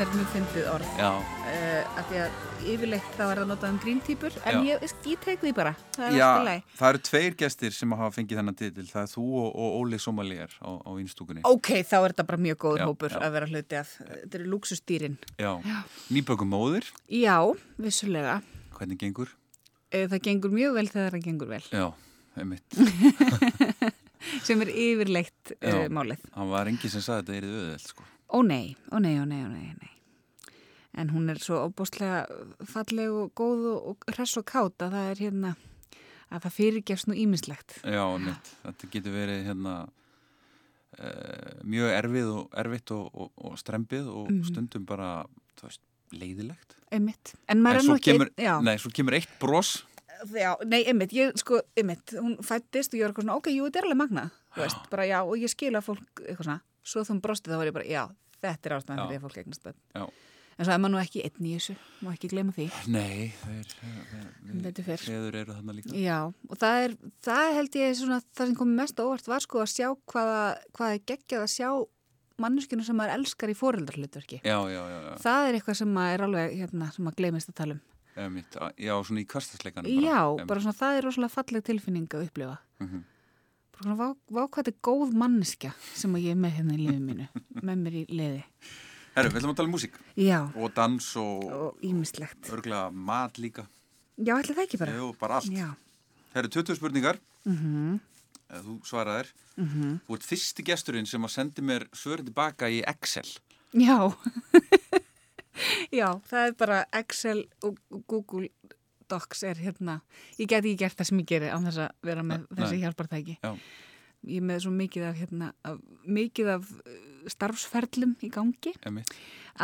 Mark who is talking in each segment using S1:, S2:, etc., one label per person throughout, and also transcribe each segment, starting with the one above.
S1: finnst lífskunstner mjög fyndið orð.
S2: Já,
S1: Uh, af því að yfirleitt þá er það notað um gríntýpur, en ég, ég tek því bara. Það er
S2: Já,
S1: alltaf leið.
S2: það eru tveir gestir sem hafa fengið þennan titil. Það er þú og, og Óli Somalier á, á innstúkunni.
S1: Ok, þá er þetta bara mjög góður
S2: Já,
S1: hópur
S2: já.
S1: að vera hluti af. Þetta eru luxustýrin.
S2: Já, nýbökum móðir,
S1: Já, vissulega.
S2: hvernig gengur?
S1: Uh, það gengur mjög vel þegar það gengur vel.
S2: Já, einmitt.
S1: Sem er yfirleitt uh, málið.
S2: Það var engi sem sagði þetta er í auðveld, sko.
S1: Ó nei, ó nei, ó nei, ó nei, nei. En hún er svo óbúslega falleg og góð og, hress og kátt að það er hérna að það fyrirgefst nú ímislegt.
S2: Já, einmitt. Þetta getur verið hérna uh, mjög erfið og erfitt og, og, og strempið og
S1: Mhm.
S2: stundum bara, þú veist, leiðilegt.
S1: Einmitt. En maður
S2: En
S1: er nú ekki...
S2: kemur, nei, svo kemur eitt bros.
S1: já, nei, einmitt, ég sko, einmitt, hún fættist og ég var eitthvað svona, ok, jú, þetta er alveg magna, þú veist, bara já, og ég skil að fólk, eitthvað svona, svo þú brostið þá var ég bara, já, þetta er ástæðan fyrir að fólk eignast bönn.
S2: Já.
S1: En svo er maður nú ekki einn í þessu, má ekki gleyma því.
S2: Nei, þeir, þeir eru þarna líka.
S1: Já, og það er, það held ég svona, það sem kom mest óvart var sko að sjá hvaða, hvað er geggjað að sjá manneskinu sem maður elskar í fóreldarhlutverki.
S2: Já, já, já, já,
S1: Það er eitthvað sem maður er alveg, hérna, sem maður gleymist að tala um.
S2: já, svona í kvastasleikanum.
S1: Já, bara svona, það er rosalega falleg tilfinning að upplifa.
S2: Mm
S1: svona, vá, vá hvað þetta er góð manneskja sem að ég er með hérna í liðið mínu, með mér í liði.
S2: Herru, við ætlum að tala um músík
S1: Já,
S2: og dans og
S1: og ímislegt.
S2: örgulega mat líka.
S1: Já, ætla það ekki bara.
S2: Jú, bara allt.
S1: Já.
S2: Herru, 20 spurningar,
S1: Mm
S2: eða þú svaraðir.
S1: -hmm.
S2: Þú ert fyrsti gesturinn sem að sendi mér svörin tilbaka í Excel.
S1: Já, já, það er bara Excel og Google Docs er hérna, ég get ekki gert það sem ég geri án þess að vera með
S2: Nei.
S1: þessi hjálpartæki.
S2: Já.
S1: Ég er með svo mikið af, hérna, af, mikið af uh, starfsferlum í gangi
S2: Einmitt.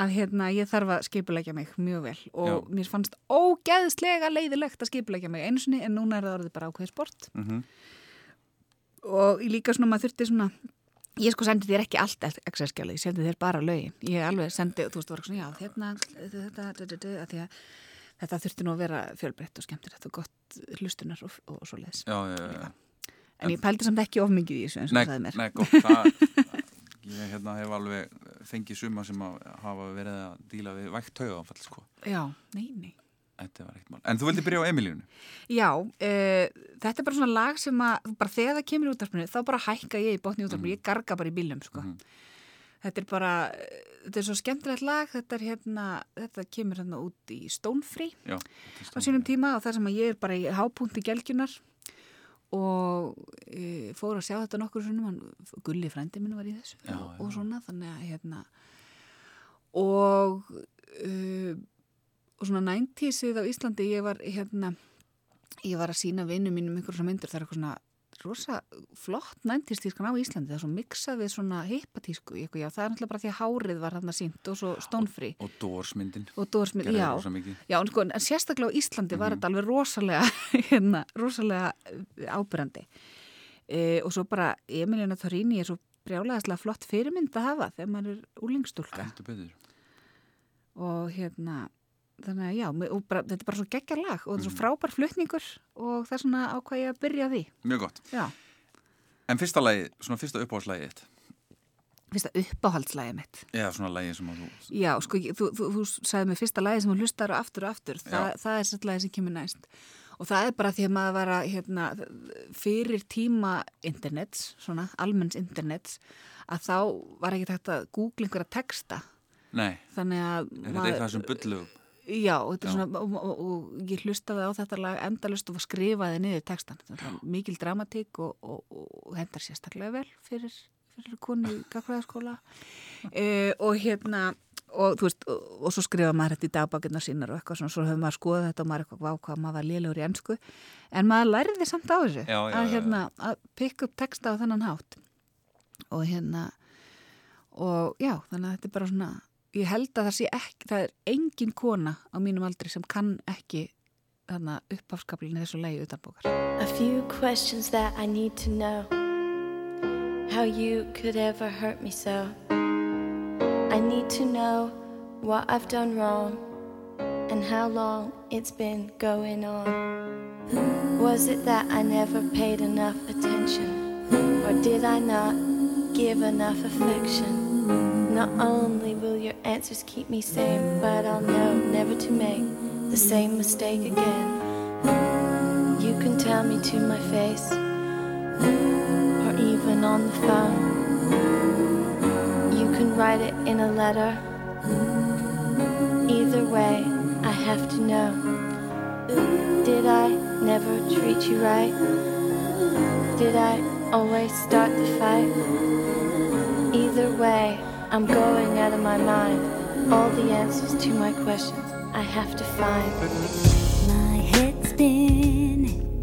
S1: að hérna, ég þarf að skipulegja mig mjög vel og
S2: Já.
S1: mér fannst ógeðslega leiðilegt að skipulegja mig sinni en núna er það orðið bara ákveð sport
S2: Mm
S1: og ég líka svona maður þurfti svona ég sko sendi þér ekki allt Excel-skjalið, ég sendi þér bara lögin ég alveg sendi, þú veist, það var svona já, hérna þetta, þetta, þetta, þetta, þetta þurfti nú að vera fjölbreytt og skemmtir þetta og gott hlustunar og, og, svo leiðis
S2: já.
S1: en ég pældi samt ekki of mikið í þessu eins og það sagði mér
S2: nei, gott, það, ég hérna, hef alveg fengið suma sem að hafa verið að díla við vægt taugaanfall, sko.
S1: já, nei, nei
S2: Þetta. En þú vildi byrja á Emilíunu?
S1: Já, uh, þetta er bara svona lag sem að bara þegar það kemur í útdarpinu þá bara hækka ég í botni útdarpinu, ég garga bara í bílum sko.
S2: Mhm.
S1: Þetta er bara þetta er svo skemmtilegt lag þetta hérna, þetta kemur hérna út í
S2: Já.
S1: á sínum tíma og það sem að ég er bara í hápunkti gelgjunar og e, fór að sjá þetta nokkur svona, Gulli frændi minn var í þessu
S2: Já,
S1: og, og svona, þannig að hérna og uh, og svona 90'sið á Íslandi ég var hérna ég var að sína vinnu mínum ykkur svona myndur það er eitthvað svona rosa flott 90's tískan á Íslandi það er svo miksað við svona hippatísku já, það er náttúrulega bara því að hárið var þarna sínt og svo stónfri
S2: Og Dórsmyndin.
S1: já. Já, en, sko, en sérstaklega á Íslandi var
S2: Mhm.
S1: þetta alveg rosalega, hérna, rosalega ábyrrandi. E, og svo bara Emiliana Torrini er svo brjálæðislega flott fyrirmynd að hafa þegar maður er
S2: betur.
S1: Og hérna, þannig að já, bara, þetta er bara svo geggjar lag og þetta er svo
S2: Mhm.
S1: frábær flutningur og það er svona ákvað ég að byrja því.
S2: Mjög gott.
S1: Já,
S2: En fyrsta lagi, svona fyrsta uppáhaldslægið þitt.
S1: fyrsta uppáhaldslægið mitt.
S2: Eða svona lagi sem að þú...
S1: Já, sko, þú, þú, þú sagði mig fyrsta lagi sem hún hlustar á aftur og aftur, Þa,
S2: Já.
S1: það er sett lagi sem kemur næst. Og það er bara því að maður var að, hérna, fyrir tíma internets, svona almenns internets, að þá var ekki hægt að googla einhverja texta.
S2: Nei,
S1: Þannig að
S2: er þetta eitthvað sem bullugum?
S1: Já, er
S2: Já.
S1: svona, og, og, og ég hlustaði á þetta lag endalust og skrifaði niður textan. Er mikil dramatík og, og, og hendar sérstaklega vel fyrir, fyrir konu í gagfræðaskóla. e, og hérna, og þú veist, og, svo skrifa maður þetta í dagbakirna sínar og eitthvað svona, svo höfum maður skoðað þetta og maður eitthvað, vá hvað maður var lélegur í ennsku. En maður lærði samt á þessu
S2: Já, já,
S1: að, hérna, að pikka upp texta á þennan hátt. Og hérna, og já, þannig að þetta er bara svona, ég held að það sé ekki, það er engin kona á mínum aldri sem kann ekki þarna uppáfskaplinu þessu leiði utanbúkar.
S3: A few questions that I need to know. How you could ever hurt me so. I need to know what I've done wrong And how long it's been going on. Was it that I never paid enough attention? Or did I not give enough affection? Not only will your answers keep me sane, but I'll know never to make the same mistake again. You can tell me to my face, or even on the phone. You can write it in a letter. Either way, I have to know. Did I never treat you right? Did I always start the fight? Either way, I'm going out of my mind. All the answers to my questions I have to find.
S4: My head's spinning.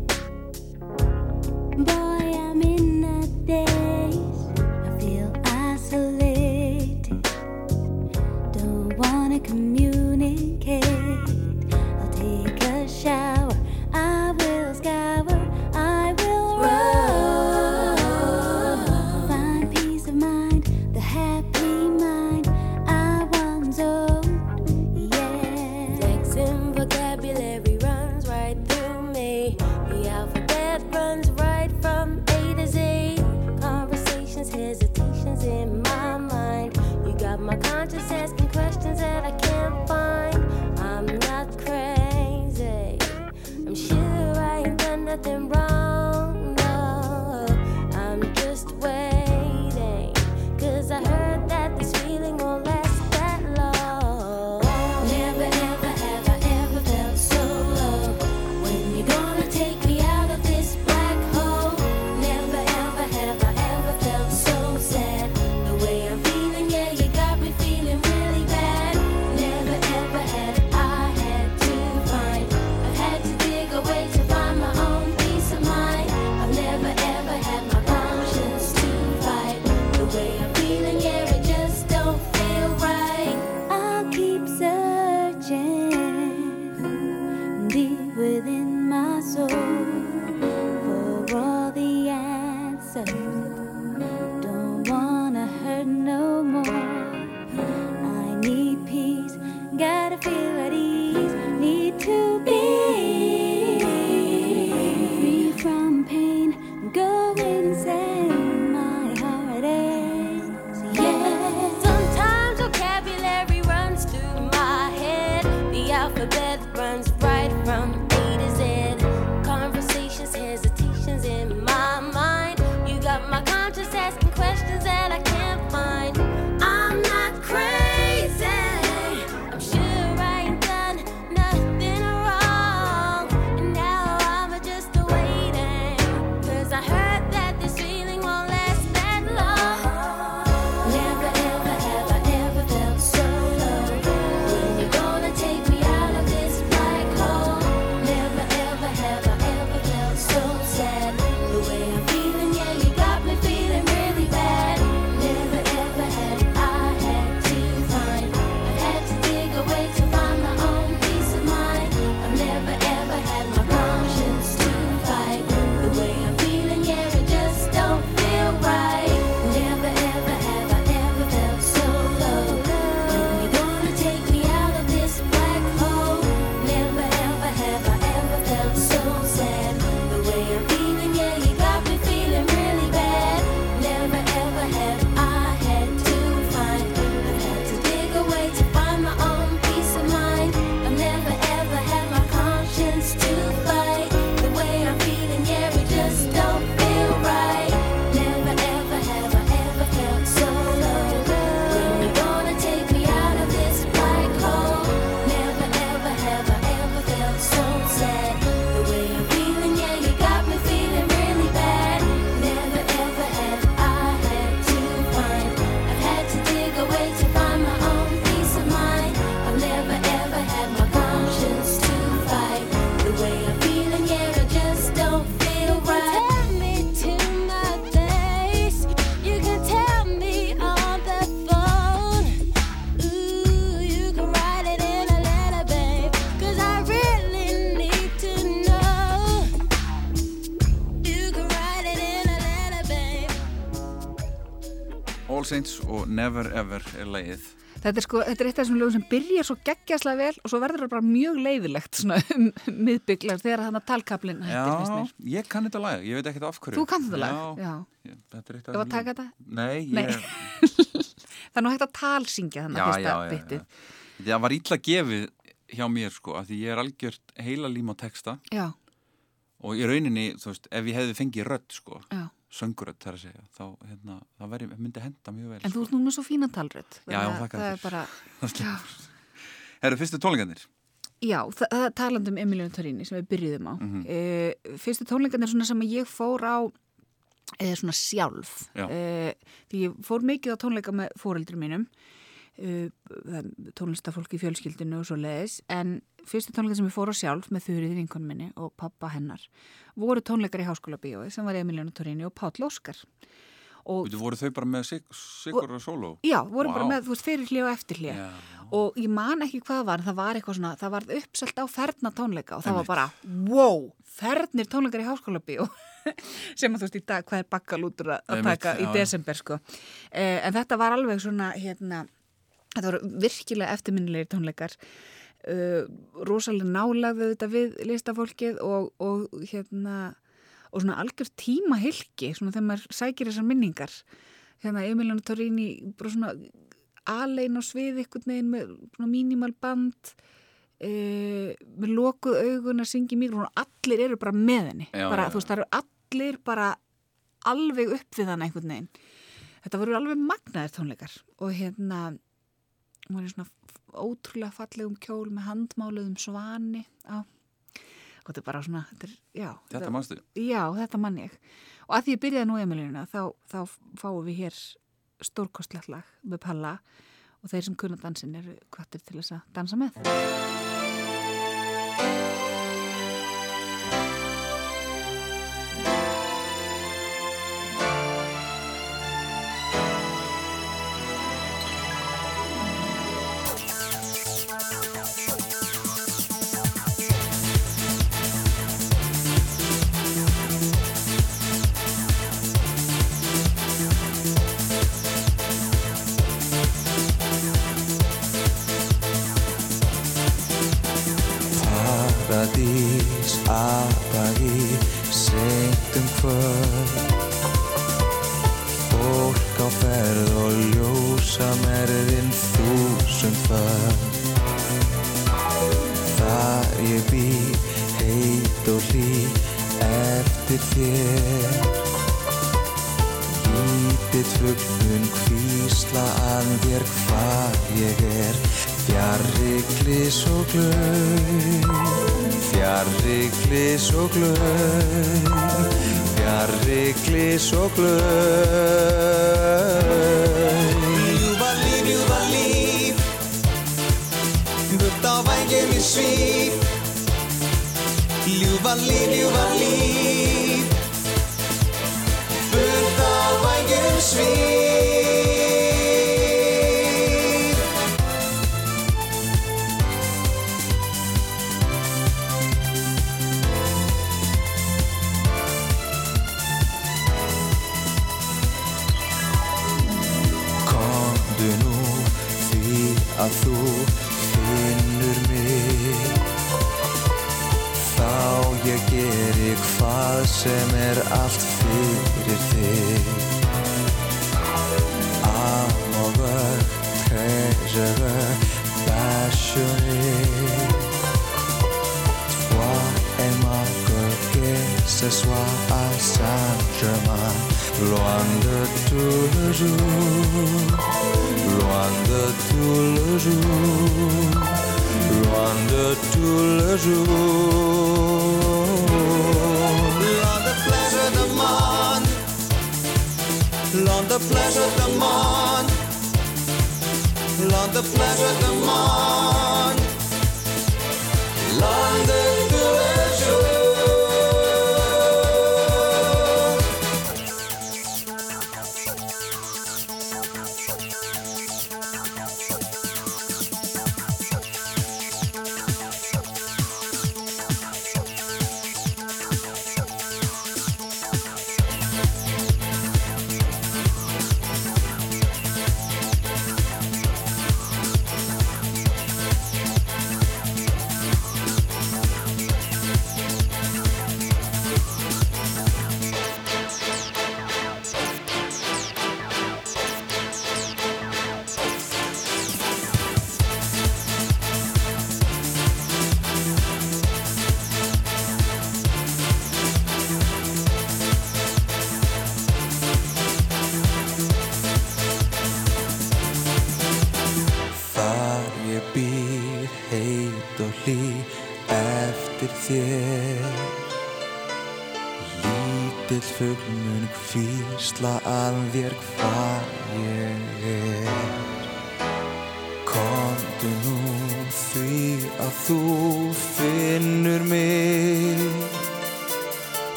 S4: Never Ever
S2: er lagið
S1: Þetta er, sko, þetta er eitt af þessum lögum sem byrjar svo geggjaslega vel og svo verður það bara mjög leiðilegt svona um miðbygglar þegar þannig að talkablin hættir
S2: Já, ég kann þetta lag, ég veit ekkert af hverju
S1: Þú kann þetta lag?
S2: Já,
S1: já.
S2: Þetta er eitt
S1: af þessum lögum Þú var að taka þetta?
S2: Nei, ég... Nei.
S1: Það er nú hægt að talsingja þannig að fyrsta byttið
S2: Já, já,
S1: já,
S2: það var ítla gefið hjá mér sko að því ég er algjört heila lím á texta
S1: Já
S2: Og í rauninni, þú veist, ef ég hefði fengið rödd sko
S1: já
S2: söngurödd þar að segja, þá hérna, væri, myndi henda mjög vel
S1: En þú
S2: sko.
S1: ert nú með svo fína talrödd.
S2: Já,
S1: Það er bara.
S2: Herru, fyrstu tónleikarnir
S1: Já, það, er talandi um Emilíu Torini sem við byrjuðum á.
S2: Mhm.
S1: uh, fyrstu tónleikarnir svona sem ég fór á eða svona sjálf.
S2: Já.
S1: Uh, því ég fór mikið á tónleika með fóreldrum mínum, uh, tónlistafólk í fjölskyldinu og svo leiðis, en fyrstu tónleikar sem ég fór á sjálf með þurrið vinkon minni og pappa hennar voru tónleikar í Háskóla Bíói sem var Emilíu Torini og Páll Óskar. Og
S2: Þú voru þau bara með sig, sigur og sóló
S1: já, vorum
S2: Vá.
S1: bara með, þú veist, fyrir hlið og eftir hlið.
S2: Já,
S1: og ég man ekki hvað var, það var eitthvað svona, það var uppselt á ferna tónleika og það var bara, wow, fernir tónleikar í háskóla bíó sem að þú veist í dag, hvað er bakkalútur að
S2: Einmitt,
S1: taka í
S2: já.
S1: desember sko. Eh, en þetta var alveg svona, hérna, þetta voru virkilega eftirminnilegir tónleikar, uh, rosalega nálagðu þetta við listafólkið og, og hérna, og svona algjör tíma hilki, svona þegar maður sækir þessar minningar. Hérna, Emiliano Torrini, bara svona alein á svið einhvern veginn með svona minimal band e, með lokuð augun að syngja mikrofón og allir eru bara með henni.
S2: Já,
S1: bara,
S2: já,
S1: þú veist, það eru allir bara alveg upp við hann einhvern veginn. Þetta voru alveg magnaðir tónleikar og hérna hún var í svona ótrúlega fallegum kjól með handmáluðum svani á og þetta er bara svona þetta er, já,
S2: Þetta manstu
S1: Já, þetta mann ég. Og að því ég byrjaði nú í Emilíuna þá, þá fáum við hér stórkostlegt lag með Palla og þeir sem kunna dansin eru kvartir til þess að dansa með.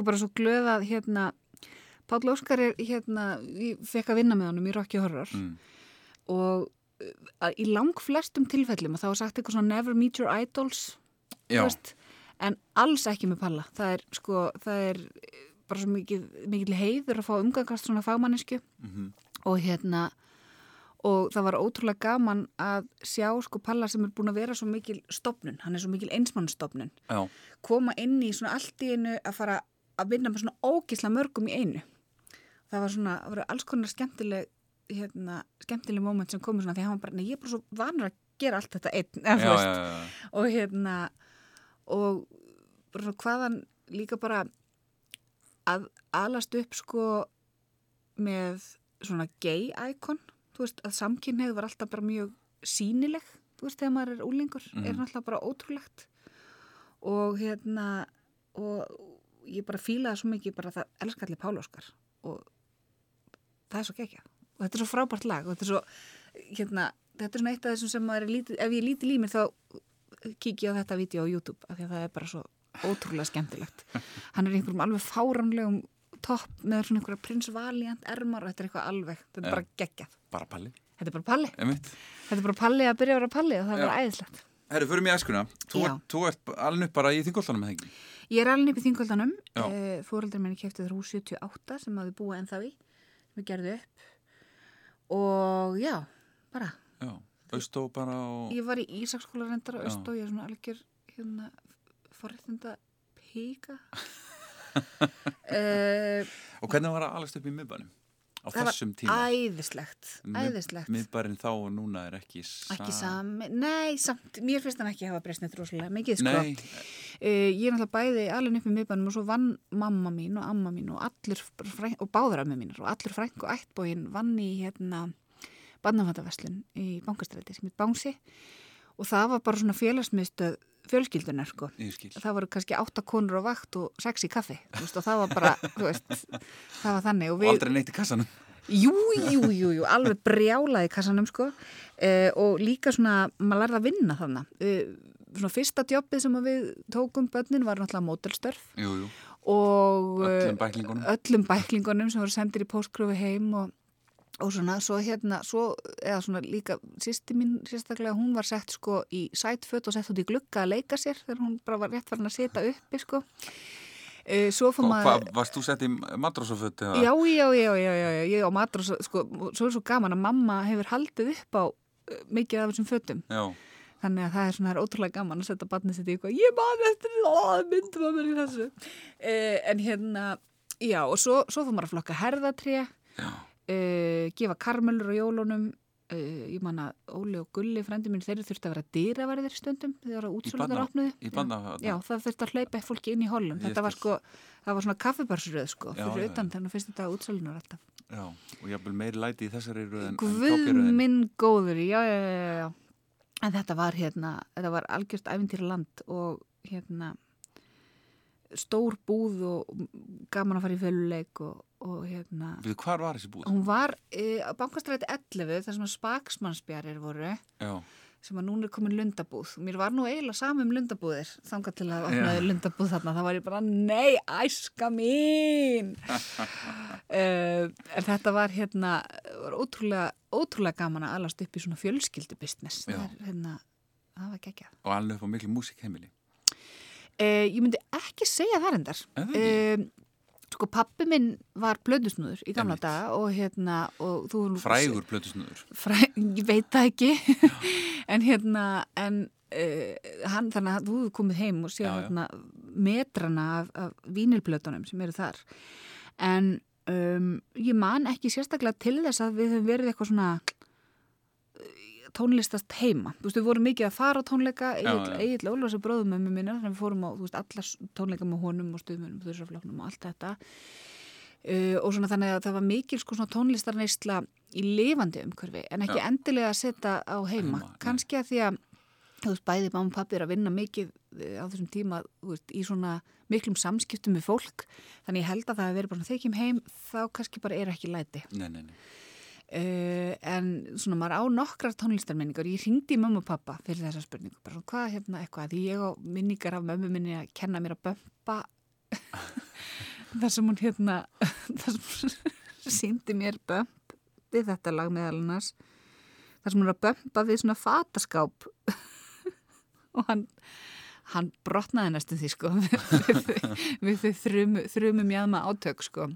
S1: Líka bara svo glöð að hérna, Páll Óskar er hérna, ég fekk að vinna með honum í Rocky Horror
S2: mm.
S1: og uh, að í lang flestum tilfellum að þá er sagt eitthvað svona never meet your idols, veist, en alls ekki með Palla. Það er sko, það er bara svo mikið, mikið heiður að fá umgangast svona fagmannisku
S2: Mhm.
S1: og hérna og það var ótrúlega gaman að sjá sko Palla sem er búin að vera svo mikil stopnun, hann er svo mikil einsmannstopnun koma inn í svona allt í einu að fara að vinna með svona ógisla mörgum í einu. Það var svona, það var alls konar skemmtileg hérna, skemmtileg moment sem komið svona því hann var bara, nei ég er bara svo vanur að gera allt þetta einn, eða þú veist. og hérna og bara svona hvaðan líka bara að alast upp sko með svona gay icon þú veist að samkynneið var alltaf bara mjög sínileg, þú veist þegar maður er úlingur er náttúrulega bara ótrúlegt. Og hérna og ég bara fílaði svo mikið bara það elska allir Pál Óskar og það er svo gekja og þetta er svo frábært lag og þetta er svo hérna, þetta er svona eitt af þessum sem maður er lítið, ef ég er lítið límir þá kík ég á þetta vídeo á YouTube af því að það er bara svo ótrúlega skemmtilegt. Hann er einhverjum alveg fáranlegum topp með svona einhverja prins Valiant ermar og þetta er eitthvað alveg, þetta er bara geggjað.
S2: Bara palli.
S1: Þetta er bara palli, þetta er bara palli að byrja að vera palli og það er bara æðislegt
S2: Herru, förum í æskuna. Þú ert, þú ert alveg upp bara í þingoltanum með þengi
S1: Ég er alveg upp í þingoldanum,
S2: Já.
S1: e, fóreldrar minni kefti þrú 78 sem hafði búið ennþá í, við gerði upp. Og já, bara,
S2: Já, austó bara og
S1: ég var í Ísaksskóla reyndar og og ég er svona algjör hérna forréttinda píka uh,
S2: Og hvernig var að alast upp í miðbænum? Á þessum tíma.
S1: æðislegt, æðislegt.
S2: Miðbærin þá og núna er ekki sam...
S1: ekki sami, nei, samt mér finnst hann ekki hafa breyst neitt rosalega mikið sko. Uh, ég er náttúrulega bæði alveg upp í miðbænum og svo vann mamma mín og amma mín og allir fræn, og með mínir og allir frænk og ættbógin vann í hérna barnafantaverslun í bankastræti sem heit Bánsi og það var bara svona félagsmiðstöð fjölskyldunar sko. Það voru kannski átta konur á vakt og sex í kaffi veist, og það var bara, veist, það var þannig og
S2: Og
S1: við,
S2: aldrei neitt í kassanum.
S1: Jú, jú, jú, jú, alveg brjálaði kassanum sko uh, og líka svona, maður lærði að vinna þannig. Uh, svona fyrsta jobbið sem við tókum börnin var náttúrulega mótelstörf og
S2: öllum bæklingunum.
S1: öllum bæklingunum sem voru sendir í póstgröfu heim og, og svona, svo hérna, svo, eða svona líka sýsti mín sérstaklega, hún var sett sko í sætföt og sett út í glugga að leika sér þegar hún bara var rétt farin að setja uppi sko. Uh, svo fór
S2: Og
S1: maður...
S2: hvað, varst þú sett í matrósaföt?
S1: Já, já, já, já, já, já, ég á matur og svo, sko, svo er svo gaman að mamma hefur haldið upp á uh, mikið af þessum fötum.
S2: Já,
S1: Þannig að það er svona það er ótrúlega gaman að setja barnið sitt í eitthvað, ég man eftir ó, myndum að mér í þessu. Uh, en hérna, já, og svo, svo fór maður að flokka herðatré,
S2: já,
S1: uh, gefa karmelur á jólunum, uh, ég man að Óli og Gulli, frendi minn, þeir þurfti að vera dýraverðir stundum þegar opnuðu.
S2: í
S1: Já. það þurfti að hlaupa fólki inn í hollum.
S2: Ég
S1: Þetta var sko, það var svona kaffibörsröð sko,
S2: Já,
S1: fyrir utan
S2: já.
S1: þennan fyrst þetta útsölunar alltaf.
S2: já Og jafnvel meiri læti í þessari röð en, kápjuröðin
S1: minn góður, já, já, já, já. En þetta var hérna, þetta var algjörst æfintýra land og hérna stór búð og gaman að fara í föluleik og, og hérna,
S2: hvar var þessi búð?
S1: hún var e, á bankastræti 11 þar sem að spaksmannsbjarir voru
S2: Já,
S1: sem að núna er komin lundabúð. Mér var nú eiginlega saman um lundabúðir þangað til að opnaði lundabúð þarna. Þá var ég bara, nei, æska mín! Uh, en þetta var hérna var ótrúlega, ótrúlega gaman að alast upp í svona fjölskyldu business
S2: Já.
S1: það, hérna, það var geggjað.
S2: Og alveg upp á miklu músikheimili.
S1: uh, ég myndi ekki segja það endar
S2: það
S1: sko pappi minn var blöðusnúður í gamla daga og hérna og þú
S2: Frægur plötusnöður.
S1: fræ, ég veit það ekki. En hérna en uh, hann þannig að þú hefur komið heim og séð hérna metrana af, af vínilblötunum sem eru þar. En um, ég man ekki sérstaklega til þess að við höfum verið eitthvað svona tónlistast heima, þú veist við vorum mikið að fara á tónleika. Egil Ólfars og bróðum með minna þannig að við fórum á þú veist alla tónleika með honum og stuðmunum, þessarfloknum og allt þetta. Uh, og svona þannig að það var mikil sko svona tónlistarneisla í lifandi umhverfi en ekki
S2: Já.
S1: endilega að setja á heima,
S2: Heima,
S1: kannski að því að þú veist bæði mamma og pappi er að vinna mikið eh, á þessum tíma þú veist, í svona miklum samskiptum með fólk. Þannig ég held að það Uh, en svona maður á nokkrar tónlistarmenningar. Ég ringdi í mömmu og pappa fyrir þessa spurningu. Bara svona hvað hérna eitthvað? Því ég á minningar af mömmu minni að kenna mér að bömpa. Þar sem hún hérna þar sem hún síndi mér bömp við þetta lag meðal annars. Þar sem hún er að bömpa við svona fataskáp. Og hann hann brotnaði næstu því sko. Við, við, við þau þrumu, þrumu mjöðma átök sko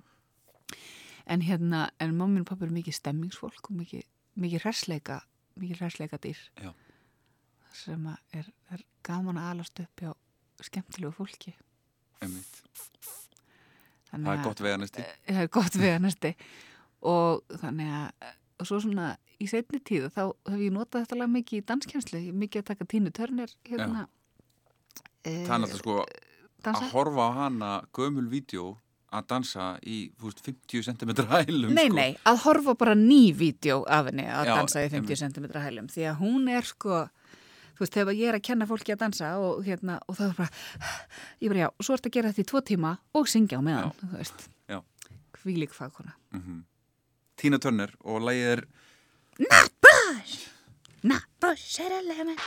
S1: en hérna, en mamma og pappa eru mikið stemmingsfólk og mikið, mikið hræsleika mikið hræsleika dýr
S2: Já.
S1: sem að er, er gaman að alast upp hjá skemmtilegu fólki
S2: Einmitt.
S1: Þannig
S2: Það er
S1: að-
S2: gott veganesti.
S1: það er gott veganesti og þannig að og svo svona í setni tíð þá hef ég notað þetta lag mikið í danskjænslu er mikið að taka tínu törnir hérna e,
S2: er náttúrulega sko
S1: dansa.
S2: að horfa á hana gömul vídeo að dansa í veist, 50 cm hælum
S1: Nei,
S2: sko.
S1: nei, að horfa bara ný vídeo af henni að
S2: Já,
S1: dansa í 50 cm hælum. Því að hún er sko þú veist, þegar ég er að kenna fólki að dansa og, hérna, og það er bara ég bara já, og svo ertu að gera þetta í tvo tíma og syngja á meðan, þú veist.
S2: Já.
S1: hvílík fagkona.
S2: Tina Turner og lagið er
S1: Na, bush, er að lemon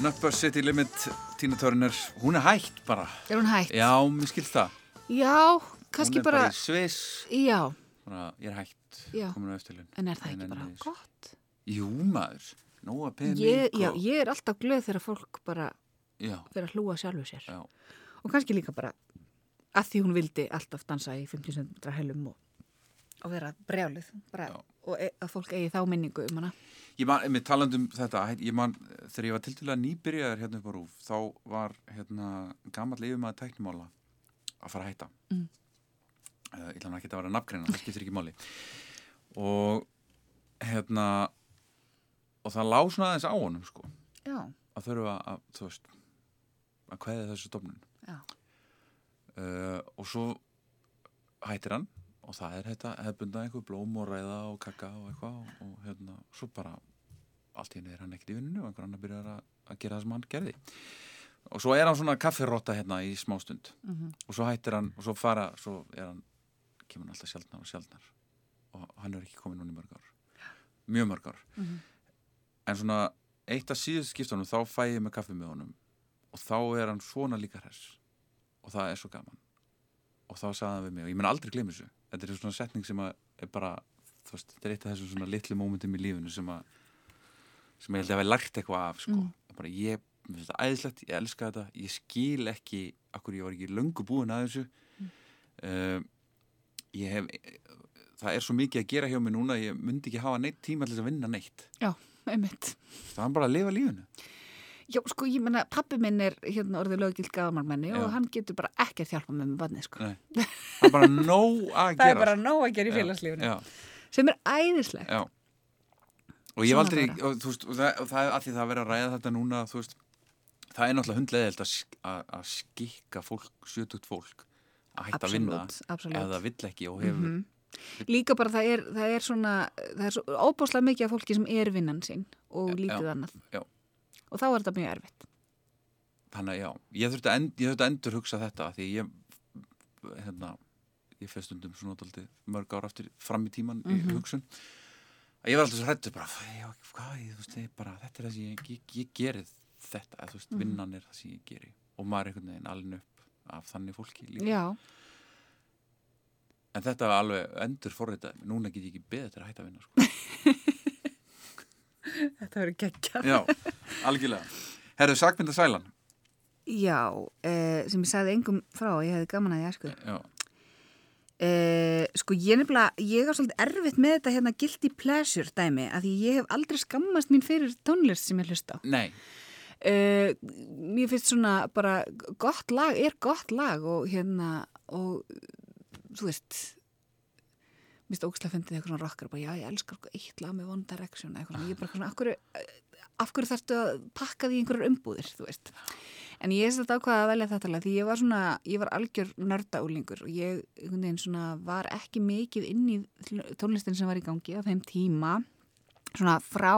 S2: Nutbus City Limit, Tina Turner, hún er hægt bara.
S1: Er hún hægt?
S2: Já, mér skilst það.
S1: Já,
S2: Hún
S1: kannski
S2: er bara
S1: bara,
S2: í Sviss,
S1: já,
S2: bara, ég er hægt,
S1: Já.
S2: komin á eftirlun.
S1: en er það
S2: Ég
S1: ekki bara
S2: þessu.
S1: gott?
S2: Jú, maður, nóga pening
S1: Ég, já, ég er alltaf glöð þegar fólk bara fyrir að hlúa sjálfu sér.
S2: já,
S1: Og kannski líka bara að því hún vildi alltaf dansa í 50 cm helum og, og vera brjálið bara. Og e að fólk eigi þá minningu um hana.
S2: Ég man, með talandi um þetta, ég man, þegar ég var til að nýbyrjaður hérna upp á rúf, þá var hérna gamall yfirmaður tæknimála að fara að hætta.
S1: Mm.
S2: Uh, ég ætla hann ekki að vera nafngreina, það skiptir ekki máli. Og hérna, og það lá svona aðeins á honum, sko,
S1: Já,
S2: að þurfa að, þú veist, að kveða þessu stofnun.
S1: já,
S2: Uh, og svo hættir hann og það er þetta hefbunda einhver blóm og ræða og kakka og eitthvað og, og hérna, svo bara allt í henni er hann ekkert í vinninu og einhver annar byrjar að, að gera það sem hann gerði. Og svo er hann svona kaffirotta hérna í smástund
S1: Mhm.
S2: og svo hættir hann og svo fara, svo er hann kemur hann alltaf sjaldnar og sjaldnar. Og hann er ekki komin núna í mörg ár. Mjög mörg ár.
S1: Mhm.
S2: en svona eitt af síðust skiptunum þá fæ ég með kaffi með honum. Og þá er hann svona líka hress. Og það er svo gaman. Og þá sagði hann við mig og ég mun aldrei glemur þessu þetta er svona setning sem að er bara þú veist, þetta er eitt af þessum svona litlu mómentum í lífinu sem að sem ég held að hafa lært eitthvað af sko.
S1: Mm.
S2: bara ég, mér finnst þetta æðislegt, ég elska þetta ég skil ekki, akkur ég var ekki löngu búin að þessu mm. ég hef það er svo mikið að gera hjá mig núna ég myndi ekki hafa neitt tíma til þess að vinna neitt
S1: já, einmitt.
S2: það er bara að lifa lífinu
S1: Já, sko, ég menna, pappi minn er hérna orðið lögild gaðamarmenni
S2: Já.
S1: og hann getur bara ekkert hjálpa með með badni, sko.
S2: Nei. það er bara nóg að
S1: Það
S2: gera
S1: er bara nóg að gera í
S2: Já,
S1: félagslífinu.
S2: já,
S1: Sem er æðislegt.
S2: já. og ég hef aldrei og, þú veist, og það, og það er að því það að vera að ræða þetta núna þú veist, það er náttúrulega hundleðild að, að, að skikka fólk, sjötugt fólk að hætta að vinna ef það vill ekki og hefur
S1: Mhm. Líka bara það er, það er svona, það er svo óbúslega mikið af fólki sem er vinnan sín og
S2: Já,
S1: lítið
S2: já,
S1: annað.
S2: já.
S1: Og þá er þetta mjög erfitt.
S2: þannig að já, ég þurfti að, end, ég þurfti að endur hugsa þetta því ég hérna, ég fyrir stundum svona dálítið mörg ára eftir fram í tíman í
S1: Mhm.
S2: hugsun að ég var alltaf svo hrættu bara, já, hvað, ég, þú veist, bara þetta er það sem ég, ég, ég geri þetta þú veist,
S1: Mhm.
S2: vinnan er það sem ég geri og maður er einhvern veginn alveg upp af þannig fólki líka
S1: Já,
S2: en þetta var alveg endur forritaði núna get ég ekki beðið til að hætta að vinna sko.
S1: þetta verður geggjað.
S2: já, algjörlega. Herðu, sakmynda sælan.
S1: Já, eh, sem ég sagði engum frá, ég hefði gaman að ég
S2: já,
S1: Eh, sko ég nefnilega, ég á svolítið erfitt með þetta hérna guilty pleasure dæmi að því ég hef aldrei skammast mín fyrir tónlist sem ég hlusta á.
S2: nei,
S1: Uh, mér finnst svona bara gott lag er gott lag og hérna og þú veist mér finnst ógæslega fyndið eitthvað svona rockar bara já ég elskar eitt lag með One Direction eitthvað ég er bara svona hverju, af hverju þarftu að pakka því einhverjar umbúðir þú veist? En ég er þetta ákvaða að velja þetta lag því ég var svona, ég var algjör nördaúlingur og ég einhvern veginn svona var ekki mikið inn í tónlistin sem var í gangi á þeim tíma svona frá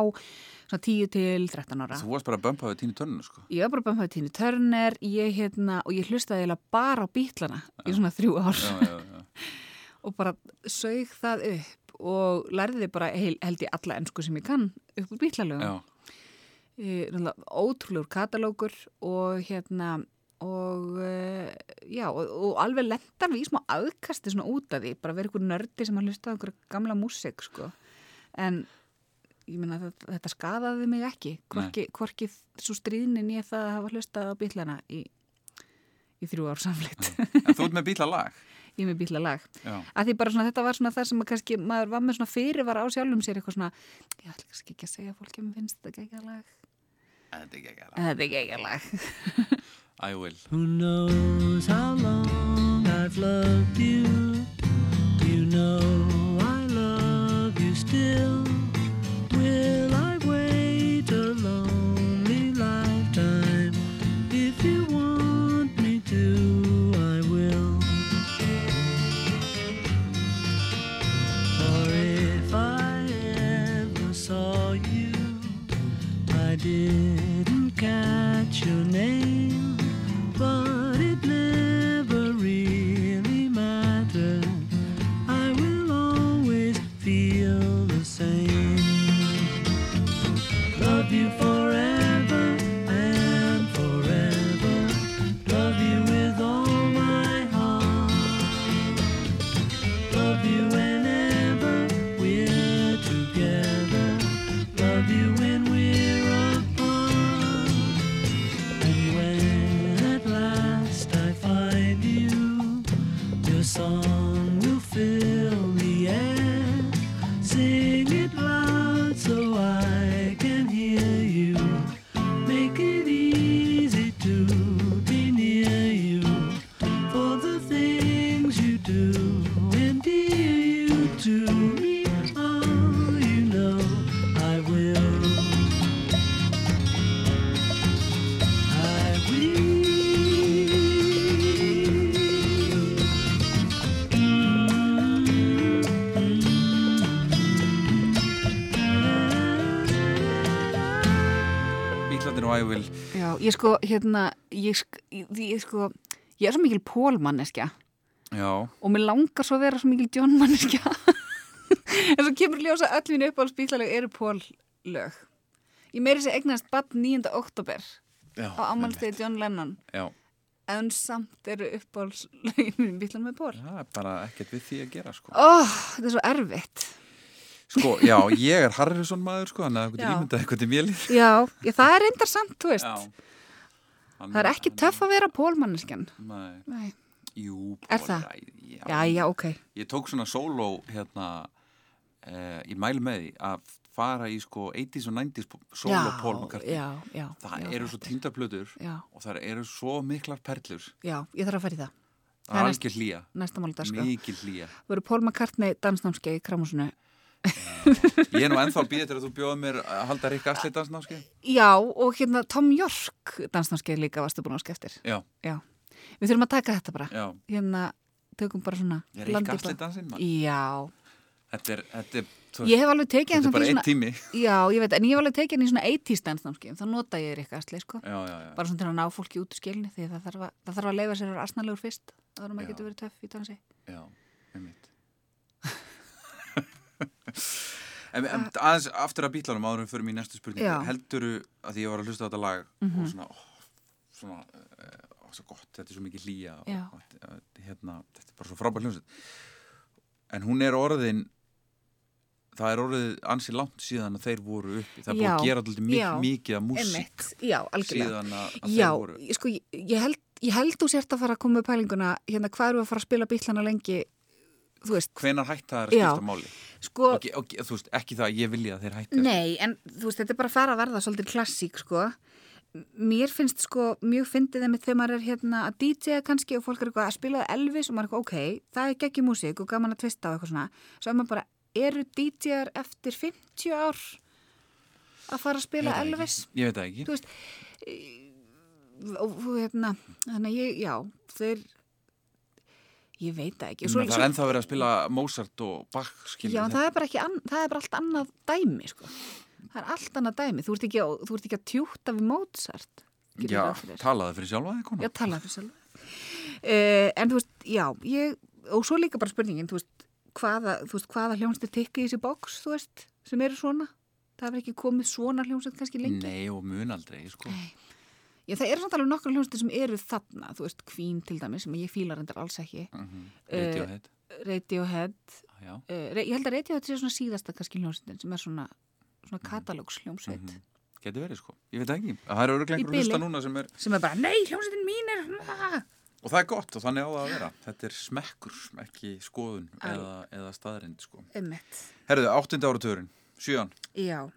S1: svona 10 til 13 ára.
S2: Þú varst bara að bömpa við tínu törnunu sko.
S1: Ég var bara bæmfæði Tínu Turner, ég hérna, og ég hlustaði bara á bítlana í svona þrjú ár.
S2: Já, já, já.
S1: og bara sög það upp og lærði bara heil, held ég alla ennsku sem ég kann upp úr bítlalögum.
S2: já.
S1: Ótrúlegur katalógur og hérna, og uh, já, og, og alveg lendar við í smá aðkasti svona út af því, bara verið ykkur nördi sem að hlusta á einhverja gamla músik, sko. En ég meina þetta, skadaði mig ekki, hvorki, hvorki svo stríðnin ég það að hafa hlustað á bítlana í, í þrjú ár samleitt.
S2: en þú ert með bíla
S1: er með bítla lag. Að því bara svona, þetta var svona það sem að kannski, maður var með svona fyrirvar á sjálfum sér eitthvað svona, ég ætla kannski ekki að segja fólki að mér finnst þetta gegja lag.
S2: þetta er ekki ekki
S1: En þetta er gegja lag.
S2: I will
S5: Who knows how long I've loved you? You know I love you still.
S1: Já, ég sko, hérna, ég, ég, ég sko, ég er svo mikil pólmanneskja
S2: Já,
S1: og mér langar svo að vera svo mikil John manneskja. en svo kemur ljósa öll mínu uppáhaldsbítlaleg eru póllög. Ég meiri sér eignast bann 9. oktober
S2: já
S1: á ammálstegi John Lennon
S2: Já,
S1: en samt eru uppáhaldslögin mínu bítlan með pól.
S2: það er bara ekkert við því að gera sko
S1: Ó, þetta er svo erfitt.
S2: Sko, já, ég er Harrison maður sko, þannig að þú getur
S1: Já.
S2: ímyndað eitthvað til mér líð
S1: Já, ég, það er reyndar samt, þú veist.
S2: Hann-
S1: Það er ekki töff að vera pólmanneskjan.
S2: Nei,
S1: Nei.
S2: jú,
S1: Er það?
S2: æ, Já,
S1: Já, já, ok.
S2: Ég tók svona sóló hérna eh, ég mæli með því að fara í sko 80s og 90s sóló Paul McCartney
S1: Já, já.
S2: það
S1: já,
S2: eru svo
S1: er-
S2: týndaplötur
S1: Já,
S2: og það eru svo miklar perlur
S1: já, ég þarf að fara í það.
S2: það
S1: Það er
S2: er algjör hlýja,
S1: Næsta máli dagskrá.
S2: mikil hlýja
S1: Það voru Paul McCartney dansnámskeið í Kramhúsinu.
S2: Ég er nú ennþá býðið til að þú bjóða mér að halda Rík Asli dansnáski
S1: Já, og hérna Tom York dansnámskeið líka varstu búin að skeftir.
S2: já,
S1: Já. Við þurfum að taka þetta bara.
S2: já,
S1: Hérna, tökum bara svona. bara.
S2: dansinn maður.
S1: Já.
S2: þetta er, þetta er,
S1: Ég hef alveg tekið
S2: þetta er bara einn tími
S1: Já, ég veit, en ég hef alveg tekið hann í svona 80s dansnámskeið. Þá nota ég Rík Asli, sko.
S2: já, já, já,
S1: Bara svona til að ná fólki út úr skilni því það þarf að, það þarf að leifa sér að vera asnalegur fyrst. Það er maður
S2: Já.
S1: getur verið töff í dansi.
S2: já, einmitt En, en aðeins aftur að en við förum í næstu spurningu.
S1: Já.
S2: helduru að því ég var að hlusta á þetta lag
S1: Mhm.
S2: og svona, ó, svona ó, svo gott, þetta er svo mikið hlýja og, og, hérna, þetta er bara svo frábær hljómsveit. En hún er orðin það er orðið ansi langt síðan að þeir voru uppi. Það er búið
S1: Já,
S2: að gera alltaf mik
S1: já,
S2: mikið af músík síðan að, að þeir voru.
S1: sko, ég, ég held, þú sért að fara að koma með pælinguna, hérna, hvað eru að fara að spila bílana lengi,
S2: hvenar hætta það að
S1: Já.
S2: skipta máli
S1: sko,
S2: og, og, þú veist, ekki það að ég vilja að þeir hætta
S1: nei, en veist, þetta er bara að fara að verða svolítið klassík, sko. Mér finnst sko mjög fyndið þegar maður er hérna að DJ kannski og fólk er eitthvað að spila Elvis og maður er eitthvað, ok, það er geggjum músík og gaman að tvista á eitthvað svona. Svo er maður bara, eru DJ-ar eftir 50 ár að fara að spila
S2: Ég það ekki.
S1: Elvis?
S2: ég veit það ekki
S1: veist og og hérna þannig að ég, já, þeir ég veit það ekki.
S2: Svo,
S1: svo,
S2: það er ennþá verið að spila Mozart og Bach skilur
S1: já, en það er bara ekki ann, það er bara allt annað dæmi sko. það er allt annað dæmi. Þú ert ekki, að- þú ert ekki að tjúta við Mozart
S2: já, talaði fyrir. sjálfa þig kona.
S1: Já, talaði fyrir sjálf uh, en þú veist, já ég, og svo líka bara spurningin þú veist, hvaða, þú veist, hvaða hljónstir tikki í þessi bóks, þú veist, sem eru svona? Það hefur ekki komið svona hljónstir kannski lengi?
S2: Nei og mun aldrei sko.
S1: Nei. Já, það eru samt alveg nokkur hljónstir sem eru þarna, þú veist, Queen til dæmis, sem ég fílar endar alls ekki,
S2: mm
S1: Eh,
S2: Radiohead.
S1: Radiohead,
S2: já,
S1: uh, ég held að Radiohead sé svona síðasta kannski hljónstin sem er svona, svona katalógs hljómsveit,
S2: Mhm. getur verið sko. Ég veit ekki, það eru öruglega
S1: Í
S2: einhver hlusta núna sem er
S1: sem er bara, nei, hljómsveitin mín er, ah!
S2: og það er gott og þannig á það að vera. Þetta er smekkur, ekki skoðun eða, eða staðrind sko. Áttindi áratugurinn, sjöan.
S1: Já.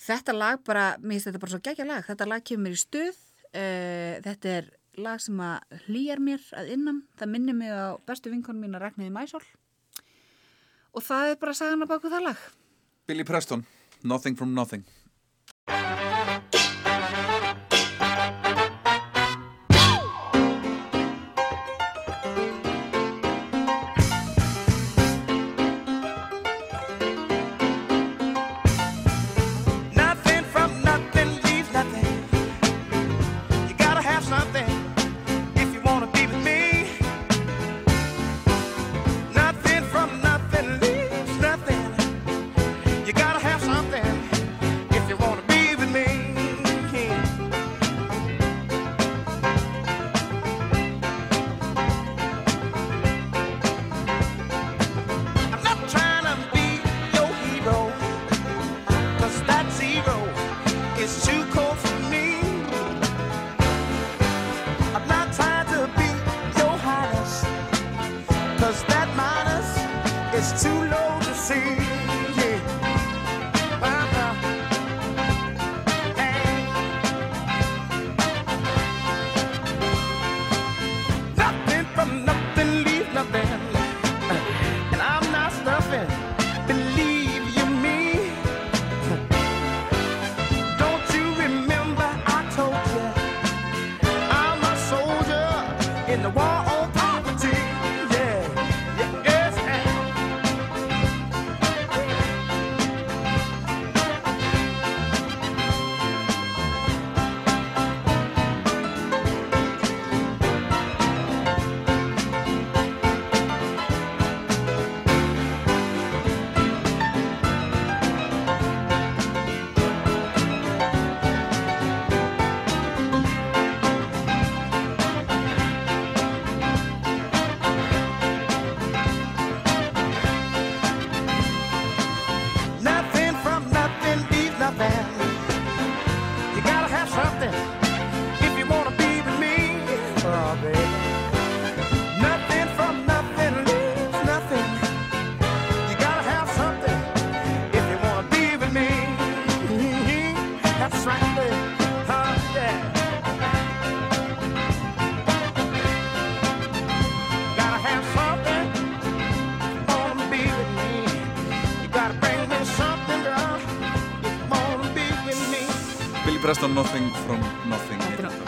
S1: Þetta lag bara, mér finnst þetta bara svo geggja lag, þetta lag kemur í stuð, uh, þetta er lag sem að hlýjar mér að innan, það minnir mig á bestu vinkonum mín að Ragnhiði Mæsól og það er bara sagan að baku það lag.
S2: Billy Preston, Nothing from Nothing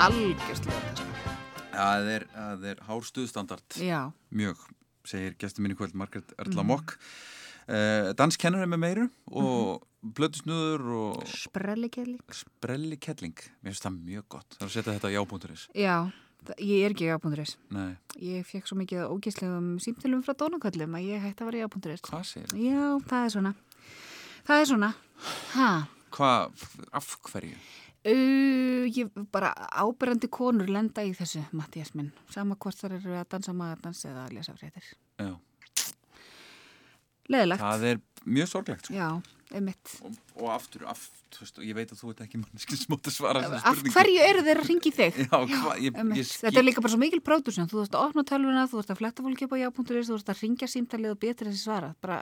S1: Þetta er
S2: þetta.
S1: algjörstlega sko.
S2: Já, það er, er hár stuðstandard
S1: Já,
S2: mjög, segir gestur minni kvöld Margaret
S1: Mhm.
S2: Erla Mokk uh, danskennari með meiru og
S1: Mhm.
S2: blöðusnúður og
S1: sprellikelli
S2: sprelli kettling mér finnst það mjög gott, það er að setja þetta á jábúnduris
S1: Já, það- ég er ekki jábúnduris
S2: Nei,
S1: Ég fekk svo mikið ógæslegum símtilum frá dónaköllum að ég hætti að vera jábúnduris
S2: hvað segir það?
S1: Já, það er svona Það er svona Ha,
S2: Hvað, af hverju?
S1: Uh, ég bara ábyrrandi konur lenda í þessu, Mattias minn sama hvort þar eru að dansa maðurdans eða að lesa fréttir
S2: Já,
S1: Leðilegt
S2: það er mjög sorglegt sko.
S1: Já, einmitt
S2: og, og aftur, aftur veist, ég veit að þú ert ekki mannskið smótt að svara
S1: Af
S2: spurningu.
S1: hverju eru þeir að ringi þig?
S2: Já, hvað, ég, ég skil
S1: Þetta er líka bara svo mikil pródusjón, þú þurft að opna tölvuna, þú þurft að fletta fólki upp á já.is, þú þurft að ringja símtalið og betur þessi svara. Bara.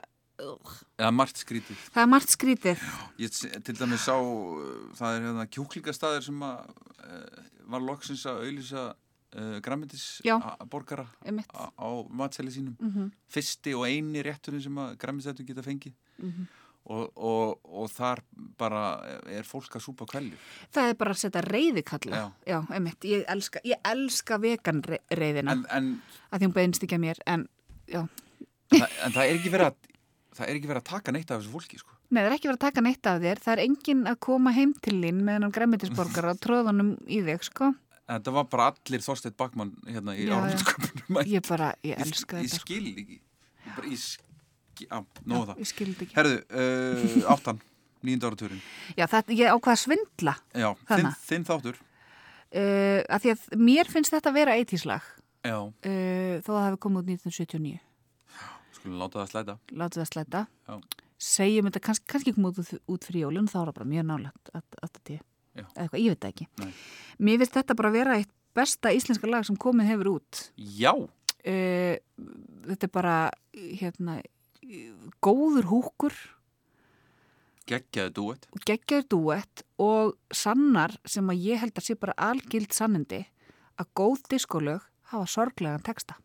S2: Eða margt skrítið
S1: það er margt skrítið.
S2: Ég til dæmis sá, uh, það er hérna kjúklingastæðir sem að uh, var loksins að auðlýsa uh, græmitis borgara á, á matseli sínum.
S1: Mm
S2: Fyrsti og eini rétturinn sem að græmitættu geta fengið.
S1: Mhm.
S2: Og, og, og þar bara er fólk að súpa kveljur.
S1: Það er bara að setja reyðikalla.
S2: Já.
S1: Já, einmitt. Ég elska, ég elska vegan re- reyðina,
S2: En, en,
S1: að því hún beinst ekki að mér, en já.
S2: það, en það er ekki verið að, það er ekki verið að taka neitt af þessu fólki, sko.
S1: Nei, það er ekki verið að taka neitt af þér, það er enginn að koma heim til þín með hennan græmitisborgar að tróðanum í þig, sko.
S2: En það var bara allir Þorsteinn Bakmann hérna í
S1: Já, já.
S2: árumsköpunum.
S1: Ég bara, ég elska
S2: Ég
S1: þetta. sko.
S2: skil ekki. Ég bara, ég skil, á, það.
S1: Ég skildi ekki.
S2: Herðu, uh, áttan, nýjunda áratúrin.
S1: Já, það, ég ákvað að svindla.
S2: Já, þinn, þinn þáttur.
S1: Uh, að því að mér finnst þetta að vera eitíslag
S2: Já,
S1: uh, þó að það hefði komið út 1979
S2: skulum láta það slæta.
S1: látið það slæta
S2: Já.
S1: segjum þetta kannski, kannski komið út, út fyrir jólun þá er það bara mjög nálægt að, að,
S2: Já.
S1: eða eitthvað, ég veit það ekki
S2: Nei.
S1: mér finnst þetta bara vera eitt besta íslenska lag sem komið hefur út
S2: Já,
S1: uh, þetta er bara hérna góður húkur
S2: geggjaði dúet.
S1: og geggjaður dúett og sannar sem að ég held að sé bara algild sannindi að góð diskolög hafa sorglegan texta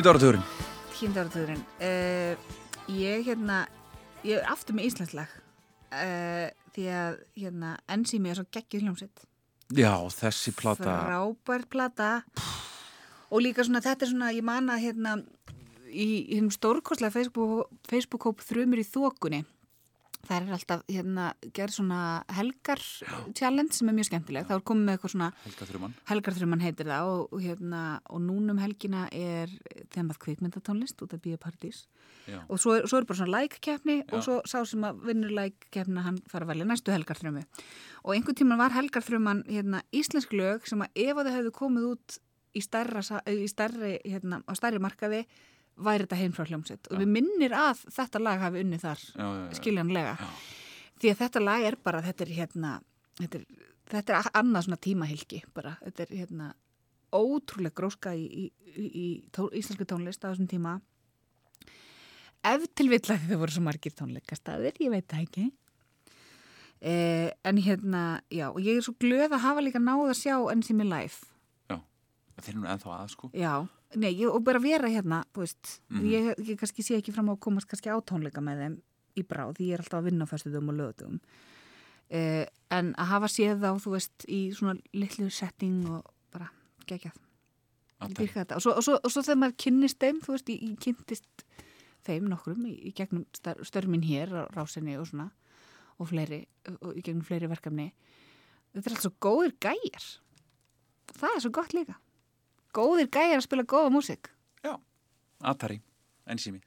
S2: Tíund áratugurinn.
S1: Tíundarartöðurinn. Uh, ég hérna, ég er aftur með Íslandslag. Uh, því að hérna, Enzimi er svo geggjað hljómsett.
S2: Já, þessi plata,
S1: Frábær plata. Og líka svona, þetta er svona, ég man að hérna, í, hennum stórkostlega Facebook, Facebook-hóp þrjumur í þokunni. Það er alltaf hérna, gerð svona helgar challenge sem er mjög skemmtileg. Það er komið með eitthvað svona
S2: Helga Þrumann.
S1: Helgarþrumann heitir það og, og, hérna, og núnum helgina er þemað kvikmyndatónlist út af Bíopartís og svo er, svo er bara svona like-keppni
S2: Já.
S1: og svo sá sem að vinnur like-keppna hann fara að velja næstu helgarþrömu og einhvern tíman var helgarþrumann hérna, íslensk lög sem að ef að þau hefðu komið út í stærra, sa- í stærri, hérna, á stærri markaði væri þetta heim frá hljómsett og við minnir að þetta lag hafi unnið þar
S2: Já, já, já.
S1: skiljanlega. Því að þetta lag er bara, þetta er hérna þetta er, þetta er annað svona tímahylki bara, þetta er hérna ótrúlega gróska í, í, í, í tó, íslenski tónlist á þessum tíma. Ef til vill að þau voru svo margir tónleikastaðir, ég veit það ekki. Eh, en hérna já, og ég er svo glöð að hafa líka náð að sjá enn sem er live.
S2: Já. Þeir eru ennþá að, sko.
S1: Já, nei, ég, og bara vera hérna, þú veist,
S2: Mhm.
S1: ég, ég kannski sé ekki fram á að komast kannski á tónleika með þeim í bráð, því ég er alltaf að vinna á föstuðum og lögutum. Eh, en að hafa séð þá, þú veist, í svona litlu setting og bara þetta. Og svo, og, svo, og svo þegar maður kynnist þeim, þú veist, ég, ég kynntist þeim nokkrum í, í gegnum störmin hér á rásinni og svona, og fleiri, og í gegnum fleiri verkefni. Þetta er allt svo góðir gæjar. Það er svo gott líka góðir gæjar að spila góða músík.
S2: Já. Atari, ensými.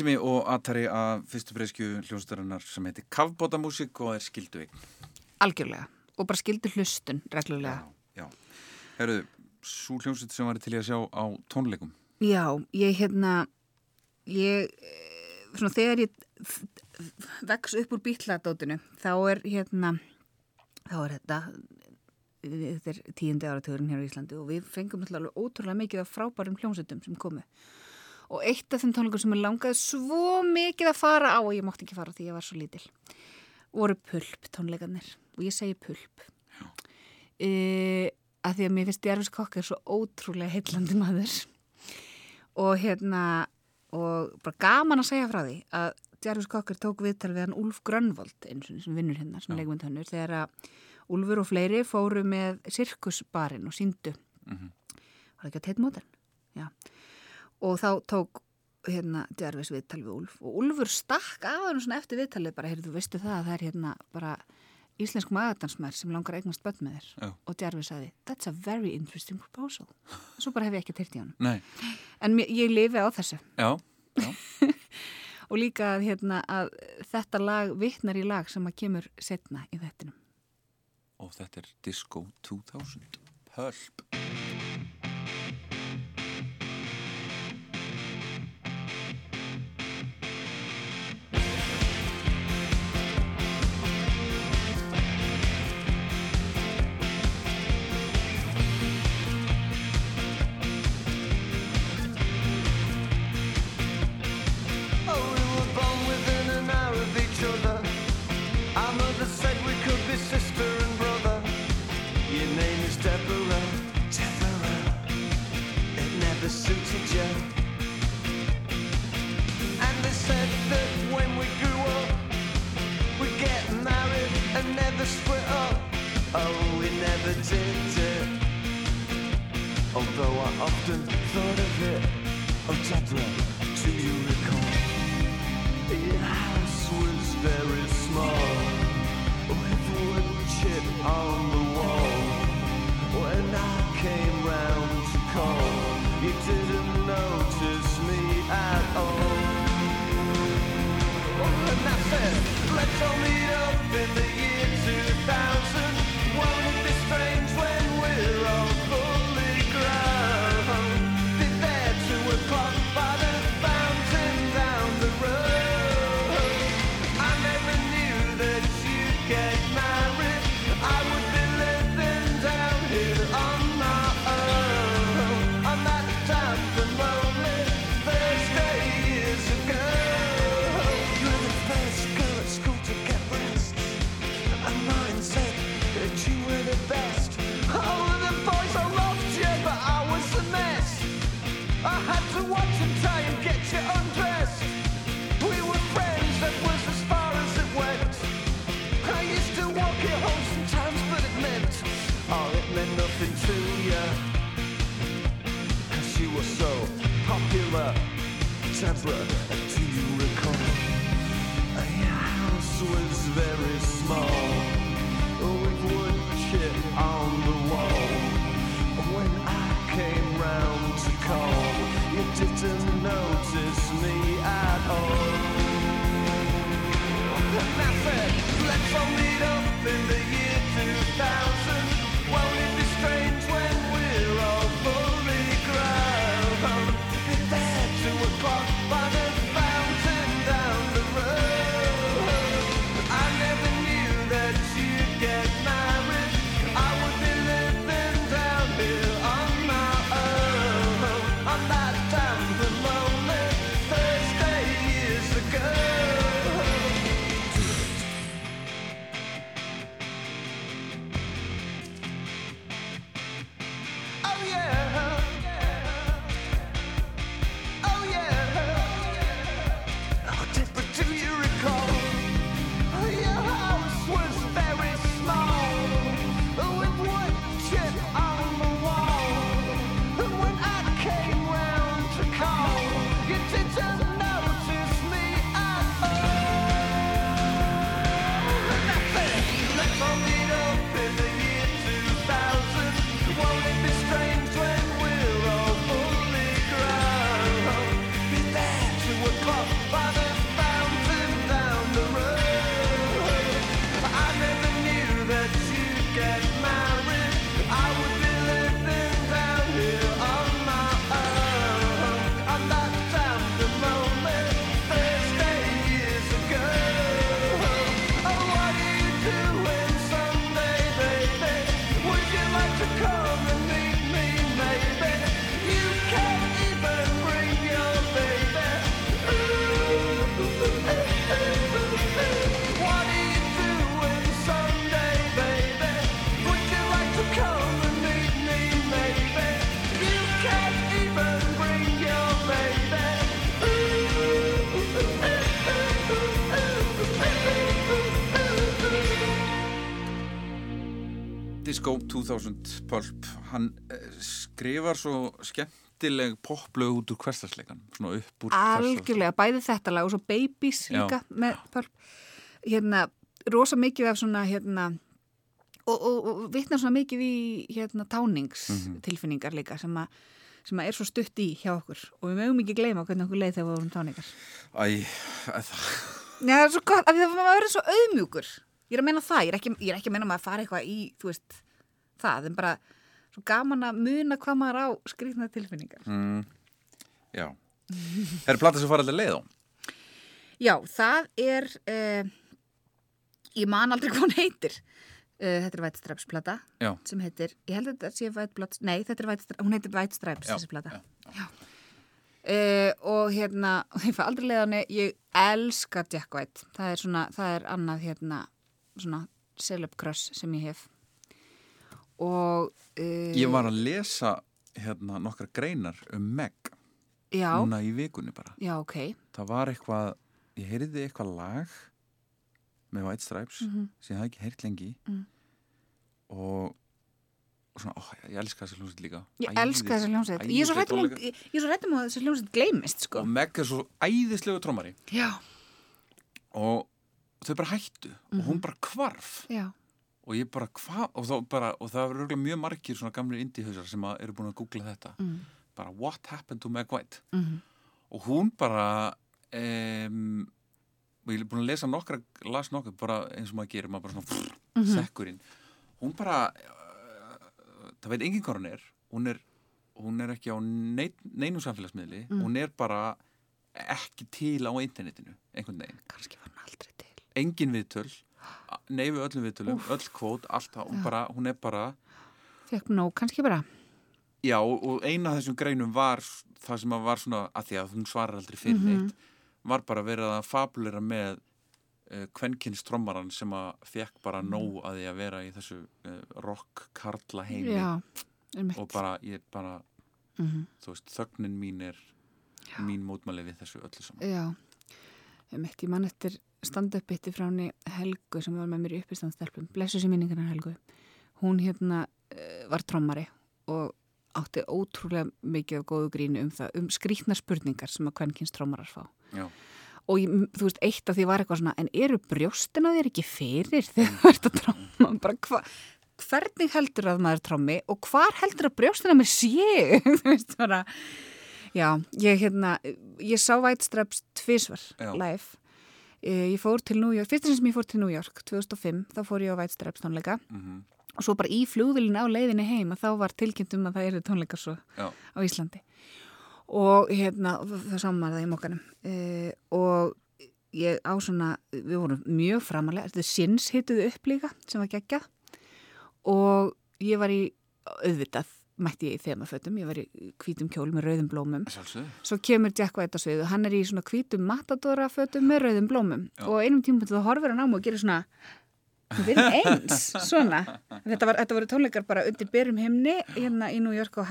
S6: Ensimi og Atari af fyrstu breyskju hljónstarinnar sem heitir Kavbótamúsík og er skildu eign.
S1: algjörlega og bara skildi hlustun reglulega.
S6: Já. Herru, svo hljónsett sem var til í að sjá á tónleikum.
S1: Já, ég hérna, ég, svona þegar ég vex upp úr bítladótinu, þá er hérna, þá er þetta, þetta er tíundi áratugurinn hér á Íslandi og við fengum alveg ótrúlega mikið af frábærum hljómsveitum sem komu. Og eitt af þeim tónleikum sem ég langaði svo mikið að fara á og ég mátti ekki fara því ég var svo lítil, voru pulp tónleikarnir. Og ég segi pulp. E, að því að mér finnst Jarvis Kokk er svo ótrúlega heillandi maður. Og hérna og bara gaman að segja frá því að Jarvis Kokker tók viðtal við hann Úlf Grönvold eins og sem vinnur hérna sem leikmyndhönnur þegar að Úlfur og fleiri fóru með sirkusbarinn og síndu var það ekki að teit móten já og þá tók hérna Jarvis viðtal við Úlf og Úlfur stakk af hann svona eftir viðtalið bara, heyrðu, veistu það að það er hérna bara íslensk magadansmær sem langar eignast börn með þér
S6: Já.
S1: og Jarvis sagði, that's a very interesting proposal svo bara hef ég ekki teirt í hann
S6: Nei,
S1: en ég lifi á þessu
S6: já, já.
S1: og líka að, hérna, að þetta lag vittnar í lag sem að kemur setna í þettinum.
S6: Og þetta er Disco 2000. Pulp.
S7: 2000
S2: Pulp hann eh, skrifar svo skemmtileg poplög út úr hverstasleikan svona upp úr
S1: Algjörlega, bæði þetta lag og svo Babies
S2: Já.
S1: líka með Pulp. Hérna, rosa mikið af svona, hérna, og, og, og vitna svona mikið í, hérna, táningstilfinningar líka sem að sem að er svo stutt í hjá okkur og við mögum ekki gleyma hvernig okkur leið þegar við vorum táningar.
S2: Æ, það
S1: Nei, það er svo gott, af því að maður verður svo auðmjúkur. Ég er að meina það, ég er ekki, ég er ekki að meina maður að fara eitthvað í, þú veist, það, en bara svo gaman að muna hvað maður á skrýtna tilfinningar.
S2: mm, Já Það er plata sem fara alltaf leið á
S1: Já, það er, uh, ég man aldrei hvað hún heitir. Uh, þetta er White Stripes plata
S2: Já.
S1: sem heitir, ég held að þetta sé White Blood, nei, þetta er White Stripes, hún heitir
S2: Já,
S1: þessi plata.
S2: já,
S1: Uh, og hérna, ég fæ aldrei leið á henni, ég elska Jack White. Það er svona, það er annað hérna, svona crush sem ég hef. Og, uh,
S2: Ég var að lesa hérna nokkra greinar um Meg
S1: já,
S2: núna í vikunni bara
S1: já, ok.
S2: Það var eitthvað, ég heyrði eitthvað lag með White Stripes
S1: Mhm.
S2: sem ég hafði ekki heyrt lengi
S1: Mm.
S2: og, og svona, ó, ég elska þessi hljómsveit líka
S1: Ég
S2: Æðis-
S1: elska þessa hljómsveit. Ég er svo svo hrættum að þessi hljómsveit gleymist, sko.
S2: og Meg er svo æðislegu trómari
S1: Já,
S2: og þau bara hættu og
S1: Mhm.
S2: hún bara kvarf
S1: já,
S2: og ég bara hvað? Og, og það eru mjög margir svona gamlir indíhausar sem eru búin að googla þetta.
S1: Mm.
S2: bara what happened to Meg White?
S1: Mm.
S2: og hún bara um, og ég er búin að lesa nokkra las nokkra bara eins og maður gerir maður bara svona pff,
S1: Mhm.
S2: sekkurinn hún bara uh, það veit enginn hvað hún er. Hún er, hún er ekki á nein, neinum samfélagsmiðli.
S1: Mm.
S2: hún er bara ekki til á internetinu einhvern veginn.
S1: Kannski var
S2: viðtöl neyfi öllum viðtölum, öll kvót alltaf, hún,
S1: Já.
S2: bara, hún er bara
S1: Fekk nóg, kannski bara.
S2: já, og eina af þessum greinum var það sem var svona, að því að hún svarar aldrei fyrir
S1: Mhm.
S2: neitt, var bara verið að fabulera með uh, kvenkins trommaran sem að fekk bara nóg að því að vera í þessu uh, rock karla heimi
S1: Já, er mitt.
S2: og bara, ég bara
S1: Mhm.
S2: þú veist, þögnin mín er mín mótmæli við þessu öllu saman
S1: Já, um eitt, ég man eftir stand-up-bytti frá henni Helgu sem var með mér í uppistandsstelpum, blessu sér minningarnar Helgu. Hún hérna uh, var trommari og átti ótrúlega mikið af góðu grínu um það, um skrýtnar spurningar sem að kvenkins trommarar fá.
S2: Já.
S1: Og ég, þú veist, eitt af því var eitthvað svona, en eru brjóstin á þér ekki fyrir þegar þú ert að tromma? Bara hva, hvernig heldur að maður trommi og hvar heldur að brjóstin á mér séu? þú veist, bara... Já, ég hérna, ég sá White Stripes tvísvar live. Eh, Ég fór til New York, fyrst sem ég fór til New York 2005, þá fór ég á White Stripes tónleika
S2: mm
S1: og svo bara í flugvilin á leiðinni heim að þá var tilkynnt um að það eru tónleikar svo
S2: Já.
S1: á Íslandi. Og hérna, það það í mokkanum. Uh, og ég á svona, við vorum mjög framalega, þetta sinns hituðu upp líka sem var geggjað og ég var í, auðvitað, mætti ég í þemafötum, ég var í hvítum kjól með rauðum blómum.
S2: Sjálfsögðu.
S1: Svo kemur Jack White á svið og hann er í svona hvítum matadora fötum með rauðum blómum
S2: Já.
S1: og einum tíma þá horfir hann á mig og gerir svona við erum eins, svona þetta, var, þetta voru tónleikar bara undir byrjum himni hérna í New York á,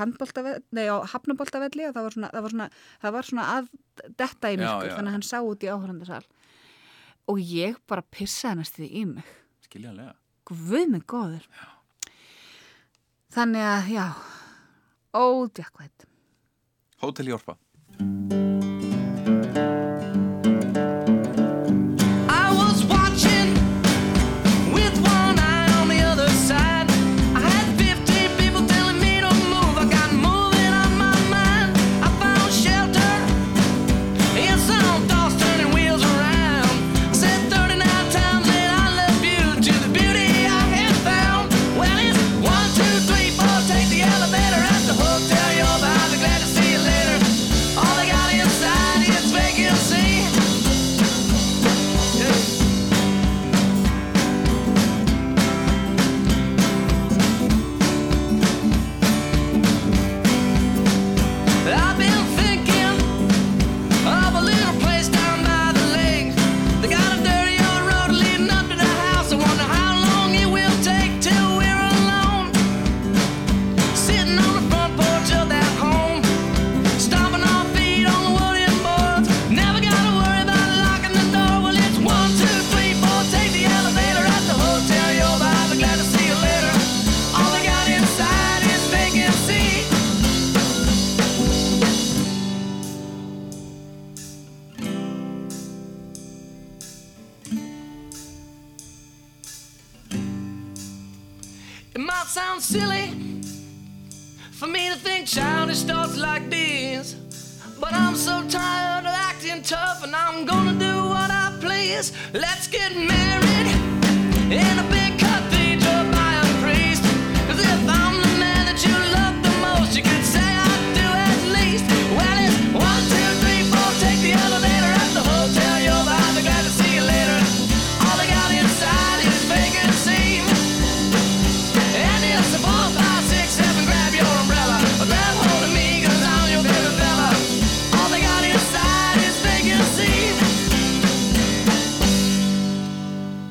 S1: nei, á hafnaboltavelli og það var svona, það var svona, það var svona að detta í
S8: Já,
S1: myrkur
S8: já.
S1: þannig að hann sá út í áhörandasal og ég bara pissaði næstu því í mig
S8: skiljanlega
S1: guð mig góður þannig að, já ódjakvæð
S8: Hótel Jórpa
S2: might sound silly for me to think childish thoughts like these, but I'm so tired of acting tough, and I'm gonna do what I please. Let's get married in a big cathedral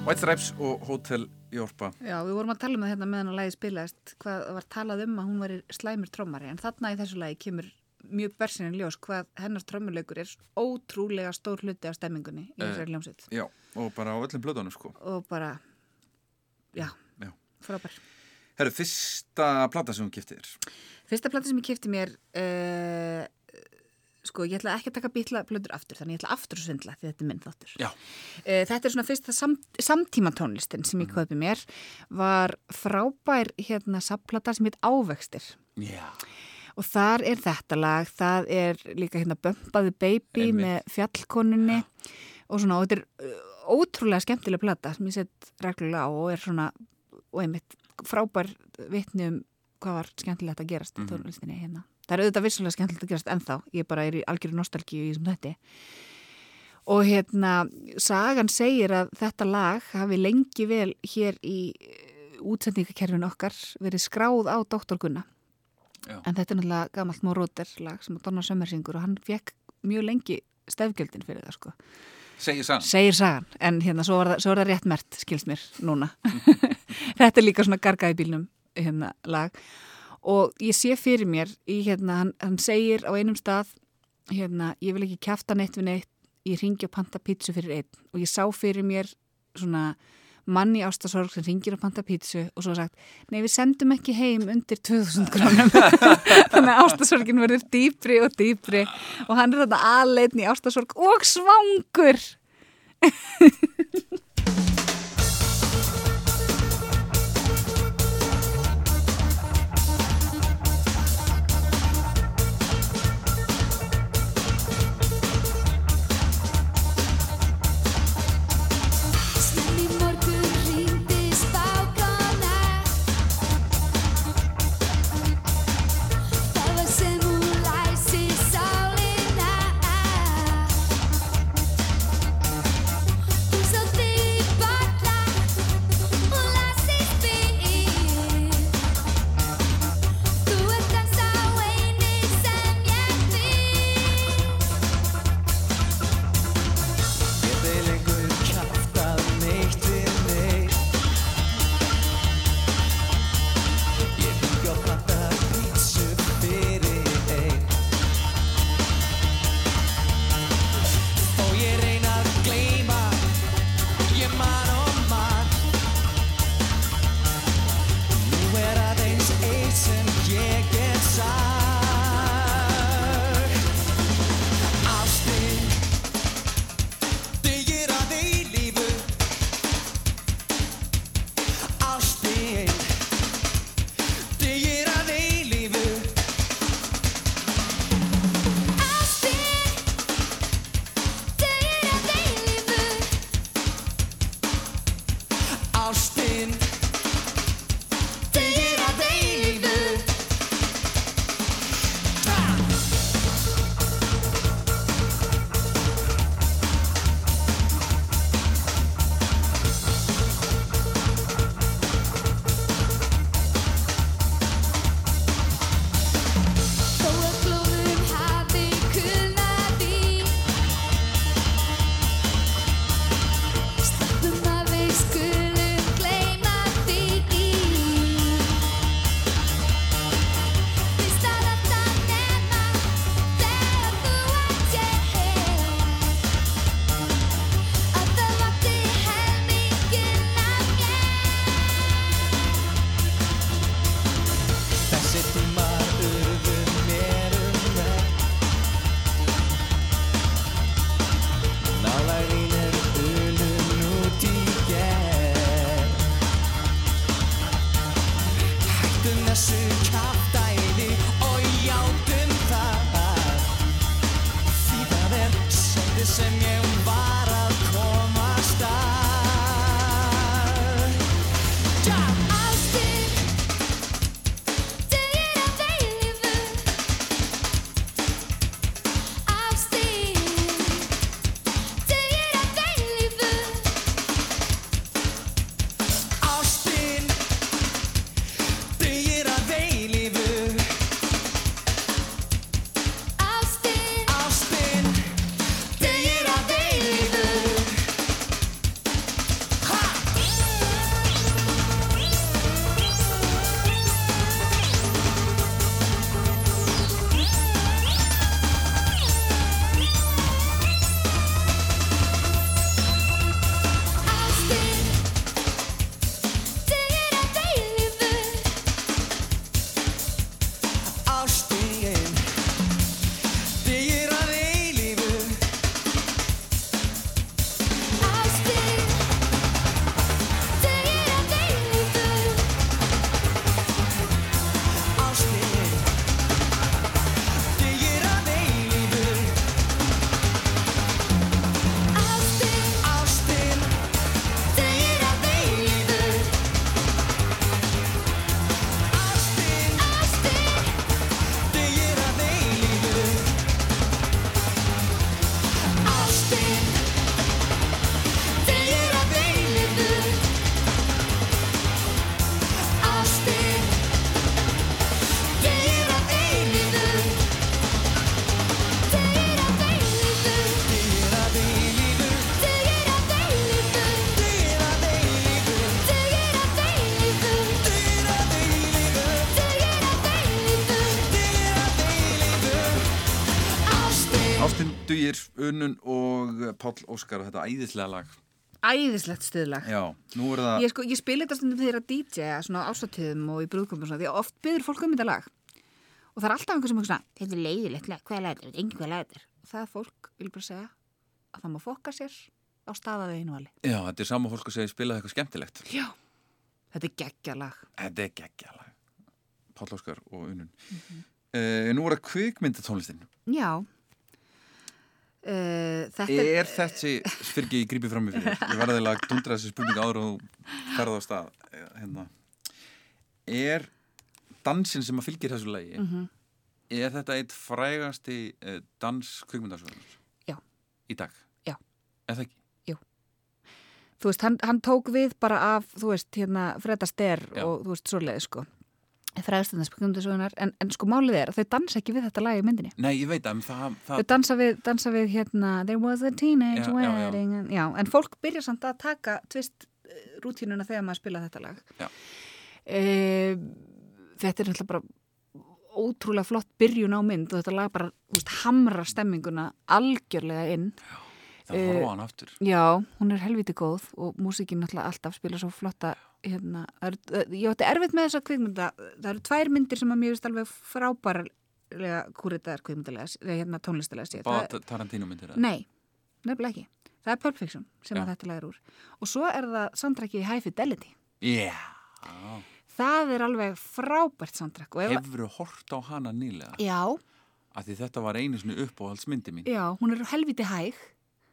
S8: White Stripes og Hótel Jórpa
S1: Já, við vorum að tala um það hérna meðan að lagi spilaðist hvað var talað um að hún var slæmur trommari en þarna í þessu lagi kemur mjög bersinin ljós hvað hennar trommuleikur er ótrúlega stór hluti af stemmingunni í þessari hljómsveit
S8: Já, og bara á öllum blöðunum sko
S1: og bara, já,
S8: Já.
S1: frábær.
S8: Herru, fyrsta plata sem hún giftið þér
S1: Fyrsta plata sem ég kipti mér, uh, sko ég ætla ekki að taka býtla blöður aftur þannig ég ætla aftur að svindla því þetta er minn þáttur.
S8: Já.
S1: Uh, þetta er svona fyrsta sam, samtíma tónlistin sem ég kaupi mér var frábær hérna sapplata sem heit Ávextir.
S8: Já
S1: Og þar er þetta lag, það er líka hérna Bömpaði Baby
S8: Einmitt.
S1: með fjallkonunni og svona, og þetta er ótrúlega skemmtileg plata sem ég sett reglulega á og er svona, og einmitt frábær vitni um hvað var skemmtilegt að gerast í tónlistinni hérna. Það er auðvitað vissulega skemmtilegt að gerast ennþá, ég bara er í algjöru nostalgíu í þessum þetta. Og hérna, sagan segir að þetta lag hafi lengi vel hér í eh, útsendingakerfinu okkar verið skráð á Dr. Gunna.
S8: Já.
S1: En þetta er náttúrulega gamalt Móróter lag sem Donna Sömmer syngur og hann fekk mjög lengi stefgjöldin fyrir það sko.
S8: Segir sann
S1: Segir sagan, en hérna svo var það, svo er það rétt mert, skilst mér, núna. þetta er líka svona gargaði bílnum hérna lag og ég sé fyrir mér í hérna, hann, hann segir á einum stað hérna, ég vil ekki kjafta neitt við neitt, ég ringi að panta pítsu fyrir einn. Og ég sá fyrir mér svona mann í ástasorg sem ringir að panta pítsu og svo sagt, nei við sendum ekki heim undir 2000 krónum þannig að ástasorgin verður dýpri og dýpri og hann er þetta aðleitn í ástasorg og svangur
S2: Unun og Páll Óskar og þetta æðislega lag.
S1: Æðislegt stuðlag.
S2: Já, nú er það...
S1: Ég, sko, ég spila þetta stundum þegar að DJ svona á ásatíðum og í brúðkomum og svona því að oft byður fólk um þetta lag og það er alltaf einhver sem er svona þetta er leiðilegt lag, hvað er lag þetta, er engin hvað lag þetta er og það er fólk, vil bara segja að það má fokka sér á staðaðeginu vali
S2: Já, þetta er sama fólk að segja spila eitthvað skemmtilegt.
S1: Já, þetta er geggja lag
S2: Þetta er geggja lag. Páll Óskar og Unun.
S1: Mhm.
S2: uh, nú er það kvikmyndatónlistin.
S1: Já uh, Þetta er,
S2: Er þessi, fyrir ekki ég grípi fram í fyrir, ég var aðeins að dundra þessi spurninga áður og ferða á stað. eh, Hérna. Er dansin sem að fylgir þessu lagi,
S1: Mhm.
S2: er þetta eitt frægasti uh, dans kvikmyndasöðunars?
S1: Já.
S2: Í dag?
S1: Já.
S2: Er það ekki?
S1: þú veist, hann, hann tók við bara af, þú veist, hérna Fred Astaire
S2: Já.
S1: og þú veist, svoleiði sko fræðstundinspekundasögunar en, en sko málið er að þau dansa ekki við þetta lag í myndinni
S2: Nei, ég veit að en það,
S1: Þau
S2: það
S1: dansa við, dansa við hérna There was a teenage
S2: Já, já, já.
S1: wedding en, já, en fólk byrja samt að taka tvist eh, rútínuna þegar maður spila þetta lag
S2: Já.
S1: e, Þetta er náttúrulega bara ótrúlega flott byrjun á mynd og þetta lag bara úst, hamra stemminguna algjörlega inn
S2: það
S1: eh,
S2: horfa hann aftur.
S1: Já, hún er helviti góð og músíkin náttúrulega alltaf spila svo flotta hérna, er, eh, ég átti erfitt með þessa kvikmynda það eru tvær myndir sem að mér veist alveg frábærlega kúritaðar kvikmyndalega, eða hérna tónlistalega séð. Það-
S2: Báða Tarantino myndir það.
S1: Nei, nefnilega ekki. Það er Pulp Fiction sem
S2: Já.
S1: að þetta lag er úr. Og svo er það soundtrackið High Fidelity.
S2: Já.
S1: Það er alveg frábært soundtrack.
S2: Hefur þú hort á hana nýlega?
S1: Já,
S2: Af því þetta var einu svona uppáhaldsmyndi mín.
S1: já, hún er helviti hæg.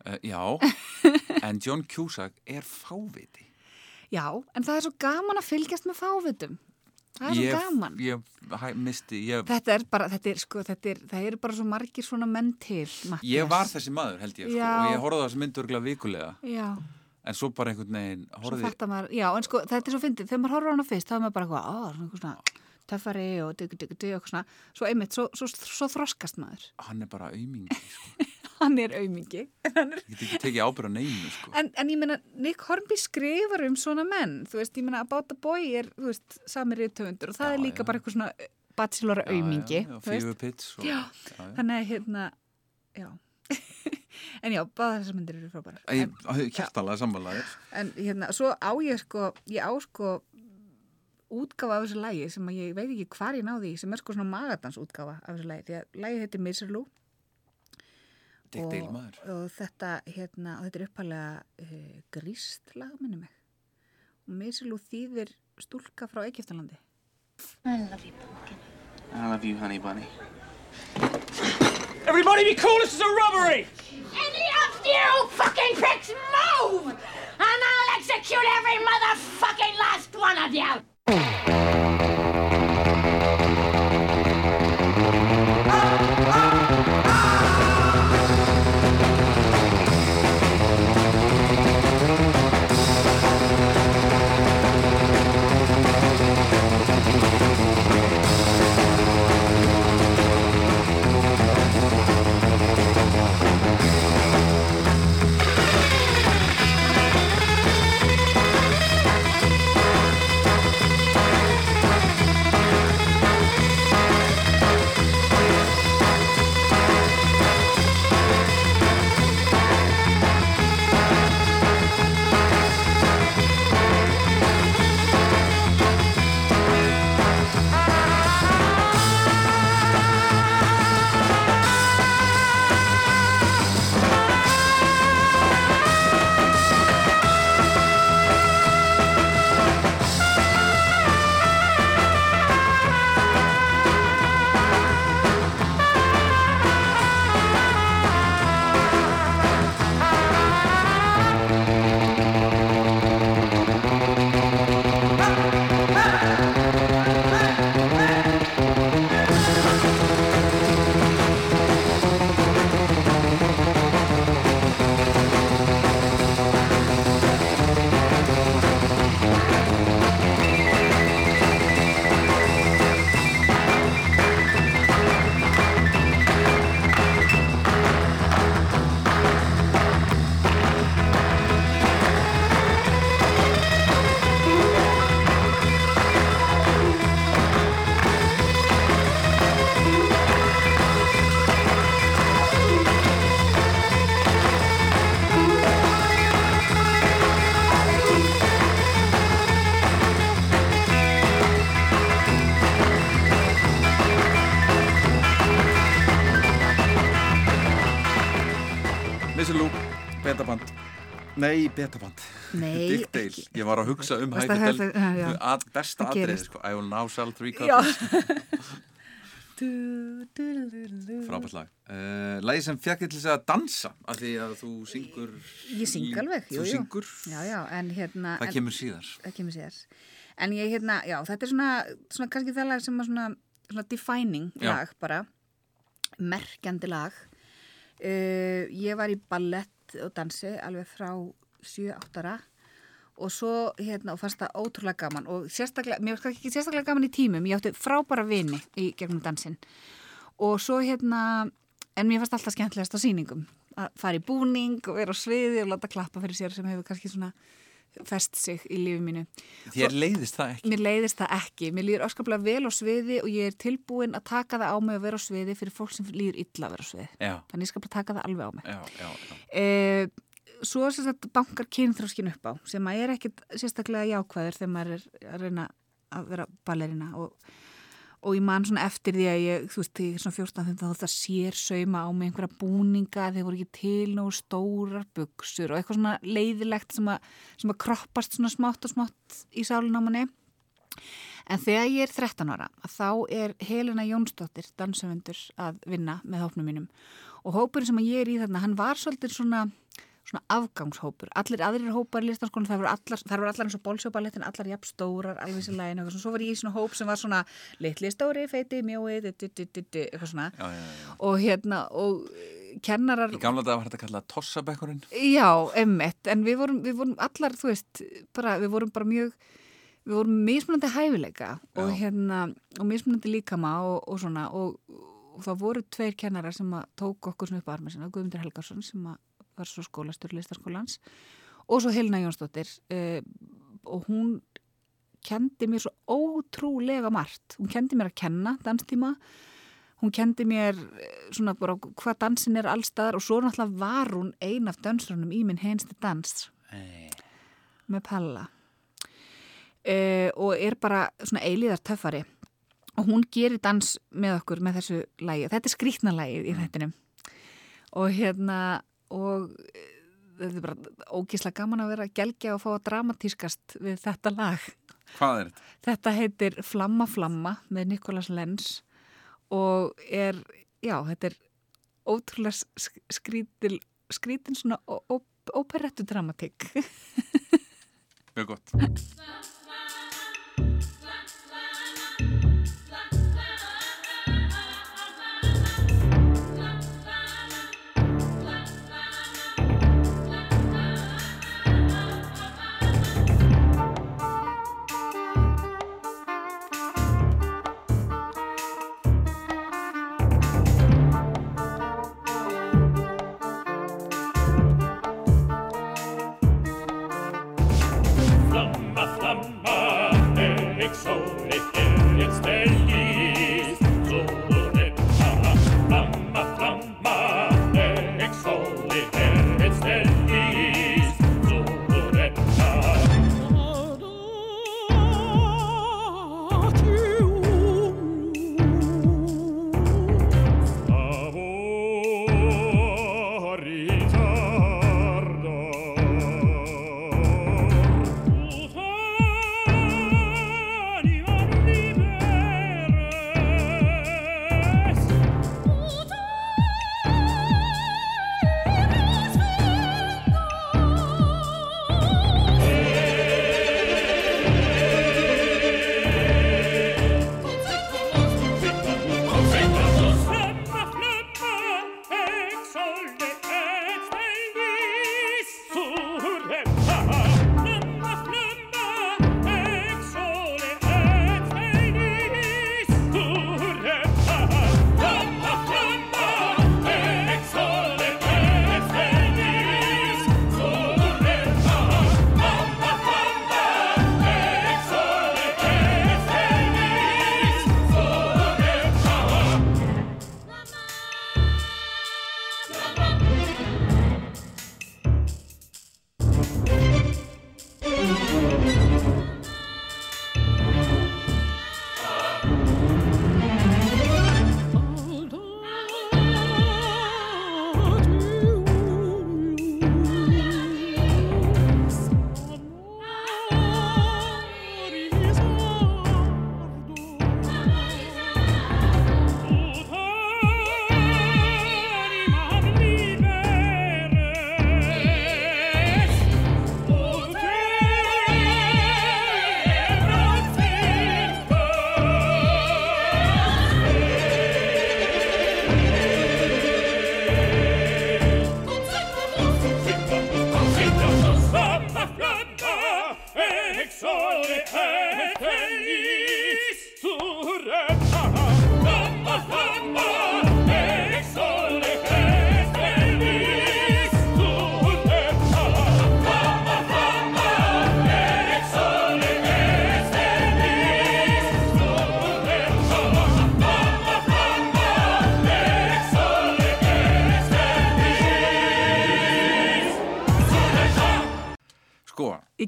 S2: Uh, já, en John Cusack er fáviti.
S1: Já, en það er svo gaman að fylgjast með fávitum. Það er svo
S2: Ég-
S1: gaman.
S2: Ég misti, ég,
S1: Þetta er bara, þetta er sko, þetta er, það eru bara svo margir svona menn til, Mattias.
S2: ég var þessi maður held ég, sko,
S1: Já.
S2: og ég horfði á þessi myndu örgulega vikulega,
S1: Já,
S2: en svo bara einhvern veginn
S1: svo
S2: horfði,
S1: maður, já, en sko, þetta er svo fyndið, þegar maður horfður á hana fyrst, þá er maður bara eitthvað, á, svona eitthvað svona töffari og digg, digg, digg, eitthvað svona, svo einmitt, svo, svo, svo þroskast maður.
S2: hann er bara aumingi, sko.
S1: Hann er er
S2: ég get ekki tekið ábyrð á neinu, sko.
S1: En, en ég meina, Nick Hornby skrifar um svona menn, þú veist, ég meina, About a Boy er, þú veist, samir rithöfundur og það
S2: Já,
S1: er líka
S2: já.
S1: bara eitthvað svona bachelor aumingi,
S2: já, já,
S1: þú veist.
S2: fjögur pits og,
S1: Já.
S2: já, já.
S1: Þannig að, hérna, já. en já, báða þessar myndir eru
S2: Ég kjartalega sammálaðir.
S1: en hérna, svo á ég sko, ég á sko útgáfa af þessu lægi sem ég veit ekki hvar ég náði sem er sko svona magadans útgáfa af þessu lægi, því að lægi heitir Miserloo
S2: Maður.
S1: og þetta, hérna, og þetta er uppalega uh, gríst lag, minni mig og Misilú þýðir stúlka frá Egyptalandi
S4: I love you, pumpkin.
S9: I love you, honey bunny.
S10: Everybody be cool, this is a robbery!
S11: Any of you fucking pricks move! And I'll execute every motherfucking last one of you!
S2: Nei, betaband
S1: Nei,
S2: Dick Dale, ég var að hugsa um
S1: Varstu að
S2: besta
S1: gerist.
S2: sko. I will now sell three copies. Frábært lag. Uh, Lagi sem fekk til þess að dansa af því að þú syngur
S1: Ég syng alveg, jú, jú. Já, já, en hérna
S2: það kemur síðar.
S1: það kemur sér En ég hérna, já, þetta er svona, svona kannski það lag sem er svona, svona defining
S2: Já.
S1: lag bara. Merkjandi lag. Uh, Ég var í ballett og dansi alveg frá 7-8 ára. Og svo hérna og fannst það ótrúlega gaman og sérstaklega, mér var ekki sérstaklega gaman í tímum ég átti frábæra vini í gegnum dansinn. Og svo hérna en mér fannst alltaf skemmtilegast á sýningum. Að fara í búning og vera á sviði og láta klappa fyrir sér sem hefur kannski svona fest sig í lífi mínu.
S2: Þér leiðist það ekki?
S1: Mér leiðist það ekki, mér líður öskaplega vel á sviði og ég er tilbúin að taka það á mig að vera á sviði fyrir fólk sem líður illa að vera á sviði.
S2: Já,
S1: þannig ég skal bara taka það alveg á mig.
S2: Já, já, já.
S1: Eh, svo sem sagt bankar kynþróskin upp á sem að er ekkit sérstaklega jákvæður þegar maður er að reyna að vera ballerina og, og ég man svona eftir því að ég, þú veist, ég er svona 14-15 þá sér sauma á mig einhverja búninga þeir voru ekki til nógu stórar buksur og eitthvað svona leiðilegt sem að, sem að kroppast svona smátt og smátt í sálun á manni En þegar ég er 13 ára, þá er Helena Jónsdóttir, dansöfundur, að vinna með hópnum mínum. Og hópurinn sem ég er í þarna, hann var svolítið svona, svona afgangshópur. Allir aðrir hópar í listanskólanum, það voru allar, allar eins og bólsjóballettin, allar jafn stórar, alveg sér lægin, svona. Svo var ég í svona hóp sem var svona litli, stóri, feiti, mjói, du, du, du, du, du, eitthvað svona.
S2: já, já, já.
S1: Og hérna, og eh, kennarar...
S2: Í gamla dag var þetta kallað tossabekkurinn
S1: Já, emmitt, en við vorum, við vorum allar, þú veist, bara, við vorum bara mjög, við vorum mismunandi hæfileika og hérna, og mismunandi líkama og, og svona, og, og það voru tveir kennarar sem að tók okkur svona upp á armið sinna, Guðmundur Helgarsson sem að var svo skólastur listaskólans. Og svo Helena Jónsdóttir uh, og hún kendi mér svo ótrúlega margt, hún kendi mér að kenna danstíma. Hún kendi mér eh, svona bara hvað dansin er allstaðar og svo náttúrulega var hún ein af dansrunum í minn hensti dans.
S2: Nei.
S1: með Palla. Uh, og er bara svona eilíðar töffari. Og hún gerir dans með okkur með þessu lægi þetta er skrýtna lægið í þettinum og hérna og eh, þetta er bara ógíslega gaman að vera að gelgja og fá að dramatískast við þetta lag
S2: Hvað er þetta?
S1: Þetta heitir Flamma Flamma með Nikolas Lenz og er, já, þetta er ótrúlega sk- skrítil, skrítin svona óperettu dramatík.
S2: Mjög gott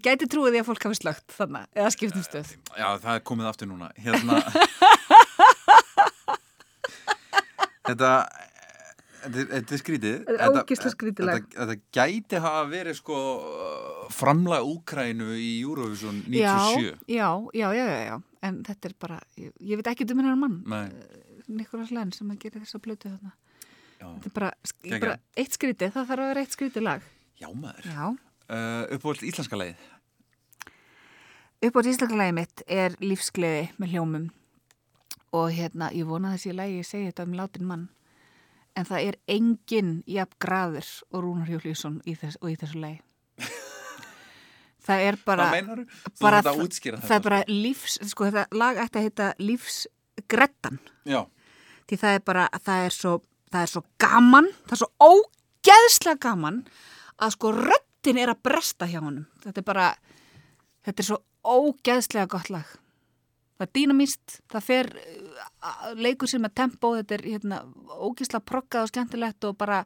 S1: gæti trúið því að fólk hafi slögt þannig, eða skiptum stöð.
S2: Já, það er komið aftur núna. Hérna... þetta, þetta, er- þetta er skrítið.
S1: Þetta er ógeðslega skrítið lag.
S2: Þetta, þetta gæti hafa verið sko framlag Úkrænu í Eurovision 97.
S1: Já, já, já, já, já, en þetta er bara, ég, ég veit ekki um hennar mann,
S2: Nei,
S1: Nikolas Lenn sem að gera þessa blötu þarna.
S2: já.
S1: Þetta er bara, bara eitt skrítið, það þarf að vera eitt skrítið lag.
S2: Já, maður.
S1: Já.
S2: Uh, uppáhald íslenska leið.
S1: Upp á íslenskalægi mitt er lífsgleði með hljómum og hérna, ég vona þessi lægi segi þetta um látin mann en það er engin jafn graður og Rúnar Júlíusson í þess, og í þessu lægi. það er bara... Bara það- Það
S2: þetta.
S1: er bara lífs, sko þetta lag ætti að heita lífsgrettan
S2: Já,
S1: því það er bara, það er svo, það er svo gaman, það er svo ógeðslega gaman að sko röddin er að bresta hjá honum. Þetta er bara, þetta er svo ógeðslega gott lag. Það er dýnamíst, það fer uh, leikur sér með tempo, þetta er hérna, ógeðslega proggað og skemmtilegt og bara,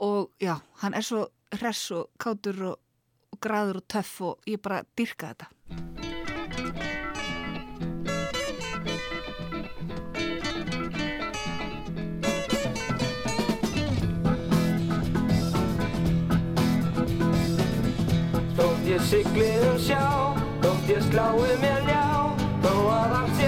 S1: og já, hann er svo hress og kátur og, og graður og töff og ég bara dyrka þetta.
S5: Ég sigli um sjá, þótt ég slái mér ljá, þó að allt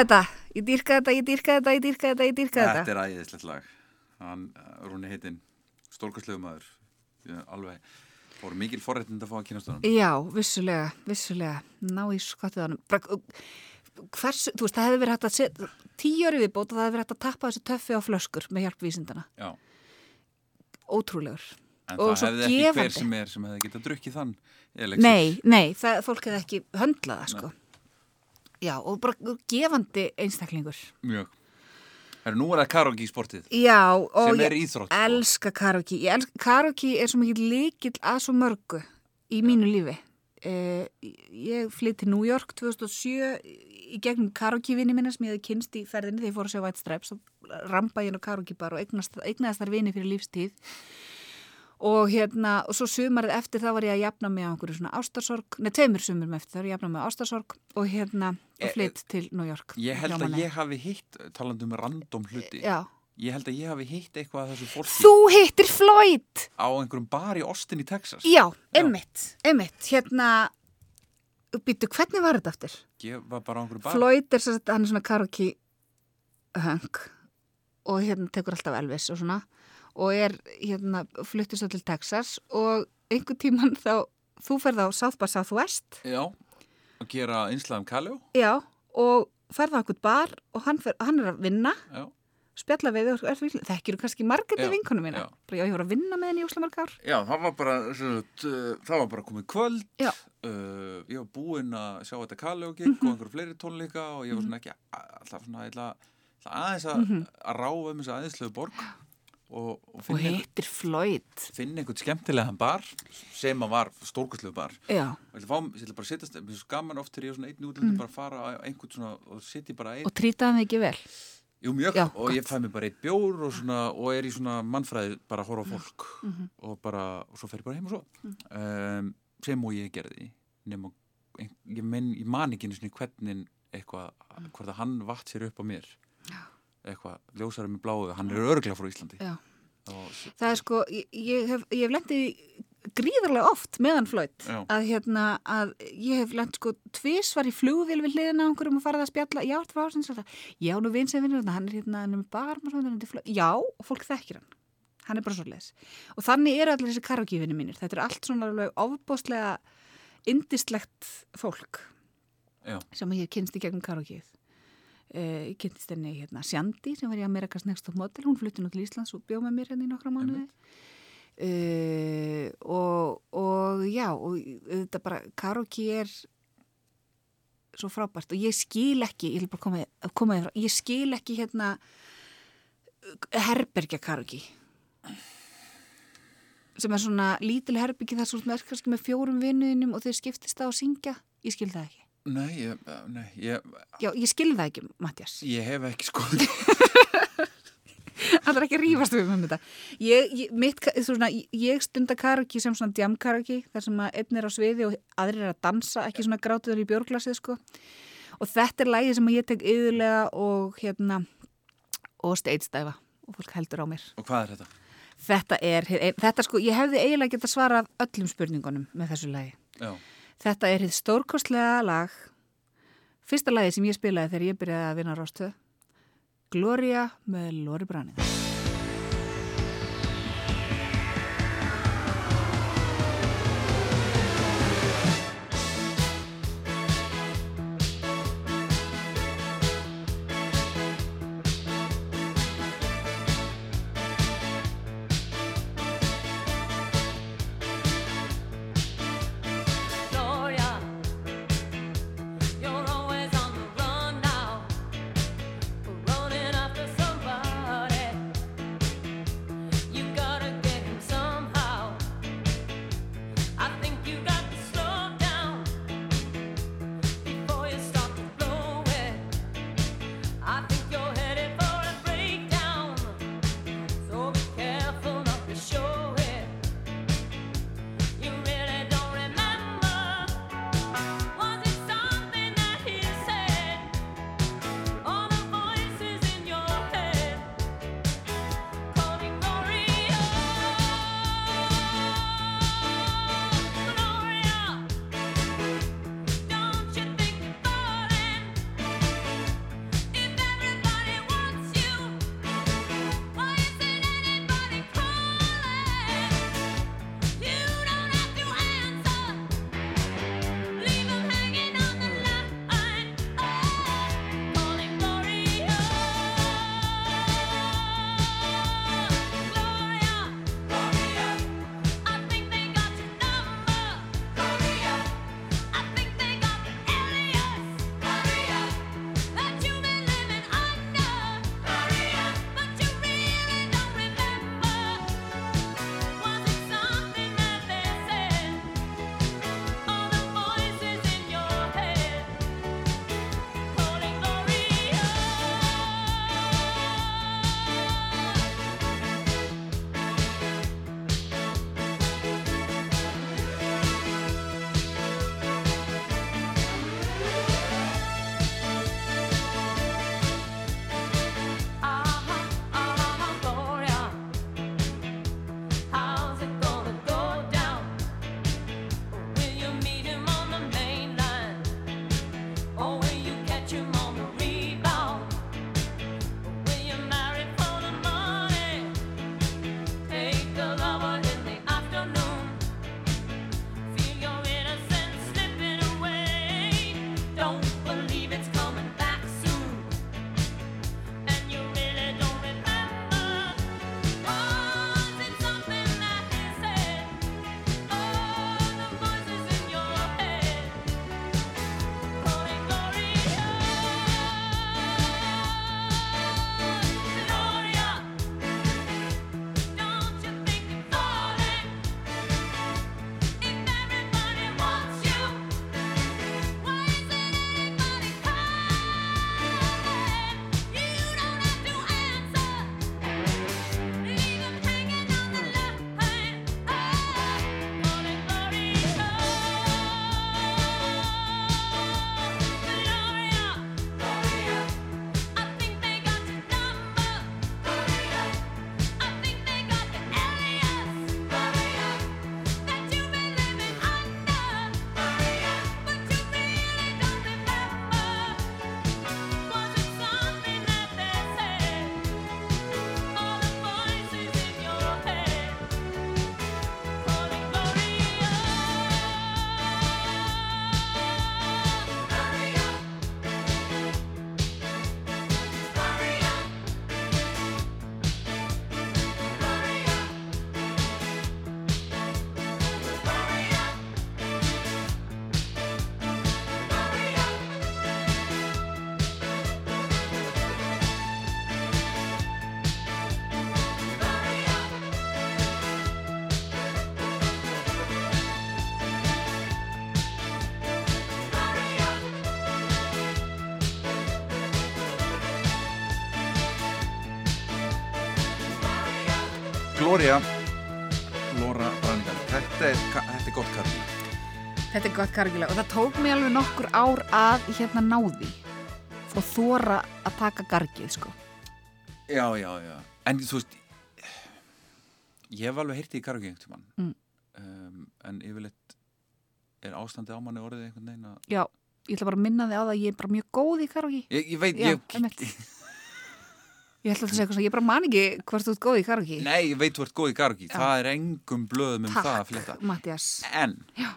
S1: Þetta, ég dýrka þetta, ég dýrka þetta, ég dýrka þetta, ég dýrka þetta.
S2: þetta er æðislegt lag. Hann, uh, Rúni heitinn, stórkastlegu maður. Ég er Alveg. Fóru mikil forréttind að fá að kynast honum.
S1: Já, vissulega, vissulega, ná í skottið hann. Bara, Hversu, þú veist, það hefði verið hægt að setja tíu ári viðbót og það hefði verið hægt að tappa þessu töffi á flöskur með hjálp vísindana.
S2: Já.
S1: Ótrúlegur.
S2: En
S1: Og
S2: það hefði ekki hver
S1: gefandi.
S2: sem er sem hefði getað drukkið þann.
S1: Nei, nei, það, fólk hefði ekki höndlað það, sko. Já, og bara gefandi einstaklingur.
S2: Mjög. Heru, nú er það karaoke í sportið.
S1: Já, og ég
S2: íþrótt, sko.
S1: elska karaoke. Ég elska, karaoke er svo mikið líkil að svo mörgu í mínu lífi. Eh, ég flytt til New York 2007 í gegnum karaoke-vini minna sem ég hefði kynst í ferðinni þegar ég fór að sjá White Stripes og ramba ég inn á karaoke bar og eignast, eignaðist þar vini fyrir lífstíð og hérna, og svo sumarið eftir það var ég að jafna mig á einhverju svona ástarsorg, neð tveimur sumurum eftir það var ég að jafna mig á ástarsorg og hérna,
S2: Eh,
S1: og flytt til New York.
S2: Ég held að ég hafi hitt, talandi um random hluti,
S1: Já.
S2: ég held að ég hafi hitt eitthvað að þessu fólki
S1: Þú hittir Floyd!
S2: á einhverjum bar í Austin í Texas.
S1: Já, einmitt, einmitt, hérna, býttu, hvernig var þetta aftur?
S2: Ég var bara á einhverjum bar.
S1: Floyd er svo hann er svona karaoke höng og hérna tekur alltaf Elvis og svona og er hérna fluttir svo til Texas og einhver tíman þá þú ferð á South by Southwest
S2: Já, að gera einslæðum Kaljó.
S1: já, og ferð á einhvern bar og hann, fer, hann er að vinna
S2: Já.
S1: spjalla við þig og þekkir þú kannski margir til vinkunum mína
S2: já.
S1: bara já, ég voru að vinna með henni í úslamörg ár
S2: Já, það var bara, uh, það var bara komið kvöld.
S1: Já.
S2: Uh, ég var búinn að sjá þetta Kaljó-gig
S1: Mhm.
S2: og einhverju fleiri tónleika og ég var svona ekki alltaf svona, aðeins að,
S1: Mhm.
S2: að ráfa um þessa aðeinslegu borg og, og
S1: og hittir Floyd.
S2: finna einhvern skemmtilegan bar sem að var stórkastlegu bar.
S1: já,
S2: Og ég ætla, að bara að setjast, mér finnst svo gaman oft þegar ég er svona einn útlöndum bara að fara á einhvern svona og setja bara einn
S1: og trýtaði mig ekki vel.
S2: Jú, mjög,
S1: Já,
S2: og ég fæ mér bara eitt bjór og, svona, og er í svona mannfræði bara að horfa á fólk.
S1: Mhm.
S2: og, bara, og svo fer ég bara heim og svo. Um, sem og ég gerði. Nema, ég, men, ég man ekki hvernig eitthvað, hvort að hann vatt sér upp á mér.
S1: Já.
S2: Eitthvað, ljósara með bláu hann er örgla frá Íslandi. Og,
S1: það er sko, ég, ég hef, ég hef lendið gríðarlega oft meðan
S2: Já.
S1: að hérna, að ég hef lent sko tvisvar í flugvél við hliðina á einhverjum og farið að spjalla, já, þetta var ásins já, nú vinn sem vinnur hann er hérna hann er með barm og svona, já, og fólk þekkir hann. Hann er bara svo leis og þannig eru allir þessi karaoke-vinni mínir, þetta er allt svona alveg ofbóðslega indislegt fólk
S2: Já.
S1: sem ég kynst í gegnum Uh, ég kynntist henni hérna Sjandi sem var í Amerikas Next Top Model. Hún flutti nú til Íslands og bjóð með mér hérna í nokkra mánuði. Uh, og, og já og þetta bara karaoke er svo frábært. Og ég skil ekki ég vil bara koma, koma því frá ég skil ekki hérna herbergja karaoke. Sem er svona lítil herbergi þar svo með kannski með fjórum vinnuðinum og þeir skiptist á að syngja. Ég skil það ekki
S2: Nei, ég, nei ég,
S1: já, ég skil það ekki, Mattias
S2: ég hef ekki sko
S1: Það er ekki að rífast við um þetta. Ég, ég, mitt, svona, ég stunda karaoke sem svona jam karaoke, þar sem að einn er á sviði og aðrir er að dansa, ekki svona grátuður í björglasið, sko. Og þetta er lægi sem ég tek yðurlega og hérna, og steitstæfa og fólk heldur á mér.
S2: Og hvað er þetta?
S1: Þetta er, þetta sko, ég hefði eiginlega geta svarað öllum spurningunum með þessu lægi.
S2: Já,
S1: Þetta er hitt stórkostlega lag, fyrsta lagi sem ég spilaði þegar ég byrjaði að vinna á Rástöð, Gloria með Lori Branið.
S12: Gloria
S2: Laura Brandel þetta er, þetta er gott kall
S1: Þetta er gott kargilega og það tók mig alveg nokkur ár að hérna náði og þóra að taka gargið sko.
S2: já, já, já en þú veist ég hef alveg heyrti í karaoke einhvern tímann
S1: Mm.
S2: um, en yfirleitt er ástandi á manni orðið einhvern veginn að
S1: Já, ég ætla bara að minna þig á það að ég er bara mjög góð í karaoke.
S2: ég, ég veit,
S1: Já,
S2: ég.
S1: Ég ætla að segja eitthvað svo, ég bara man ekki hvort þú ert góð í karaoke.
S2: nei, ég veit þú ert góð í karaoke
S1: Já.
S2: það er engum blöðum um
S1: Takk,
S2: það að fletta
S1: Mattias.
S2: en
S1: Já.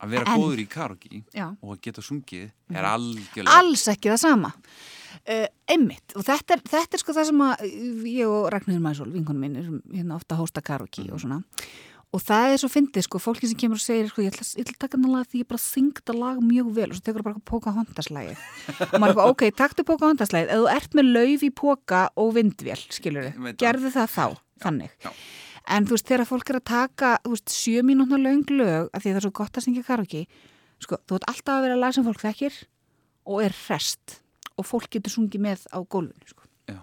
S2: að vera
S1: En.
S2: góður í karaoke
S1: Já.
S2: og að geta sungið
S1: Mhm.
S2: er algjörlega
S1: Alls ekki það sama. Uh, einmitt, og þetta er, þetta er sko það sem að ég og Ragnhildur Mæsól, vinkonum minn, erum hérna ofta að hósta karaoke
S2: Mhm.
S1: og svona. Og það er svo fyndið, sko, fólki sem kemur og segir, sko, ég ætla, að taka þetta lag því ég bara syngd að lag mjög vel og svo tekur það bara póka hóndaslægið. og maður er eitthvað, ok, taktu póka hóndaslægið, ef þú ert með lauf í póka og vindvél, skilur
S2: það.
S1: gerðu það þá, þannig.
S2: já.
S1: En þú veist, þegar fólk er að taka, þú veist, sjö mínútna löng lög, af því að það er svo gott að syngja karaoke, sko, þú ert alltaf að vera lag sem fólk þekkir og er rest og fólk getur sungið með á gólfinu, sko.
S2: Já.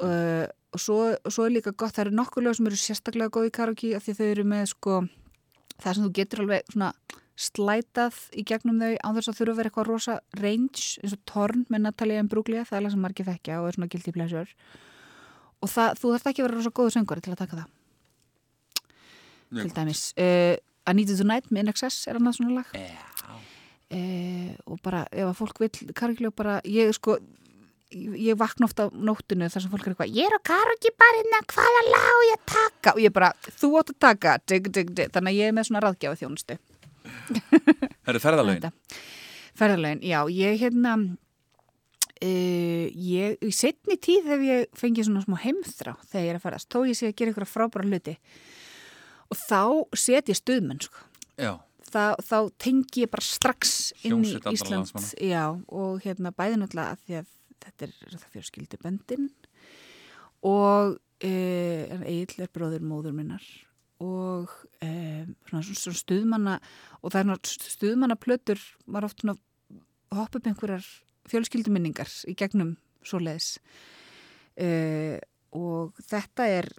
S1: Uh, og svo, svo er líka gott, það eru nokkur lög sem eru sérstaklega góð í karaoke af því þau eru með, sko, það sem þú getur alveg svona slætað í gegnum þau á þess að þurfa að vera eitthvað rosa range eins og Torn með Natalia Imbruglia það er lag sem margir þekkja og er svona guilty pleasure. Og það, þú þarft ekki að vera rosa góðu söngari til að taka það.
S2: Mjög
S1: til dæmis uh, I Need You Tonight með NXS er annað svona lag.
S2: Já.
S1: uh, og bara ef að fólk vil karaoke bara, ég sko ég vakna ofta á nóttinu þar sem fólk er eitthvað, ég er á karaoke barina hvaða lag á ég taka? Og ég bara, þú átt að taka dig, dig, dig. þannig að ég er með svona ráðgjáfa þjónustu
S2: Það eru ferðalögin
S1: ferðarlegin, já, ég hérna uh, ég, í setni tíð hef ég fengið svona smá heimþrá þegar ég er að ferðast, þó ég sé að gera ykkur frábæra hluti. Og þá set ég stuðmenn sko.
S2: Já,
S1: þá, þá tengi ég bara strax inn í
S2: Hljómsveit allra
S1: Ísland
S2: landsmanna.
S1: já, og hérna bæði náttúrulega að því að þetta er það fjörskilduböndin og e, Egil er bróður móður minnar og e, svona, svona, stuðmanna og það er náttúrulega stuðmanna plötur var oft svona hopp upp einhverjar fjölskylduminningar í gegnum svoleiðis. E, og þetta er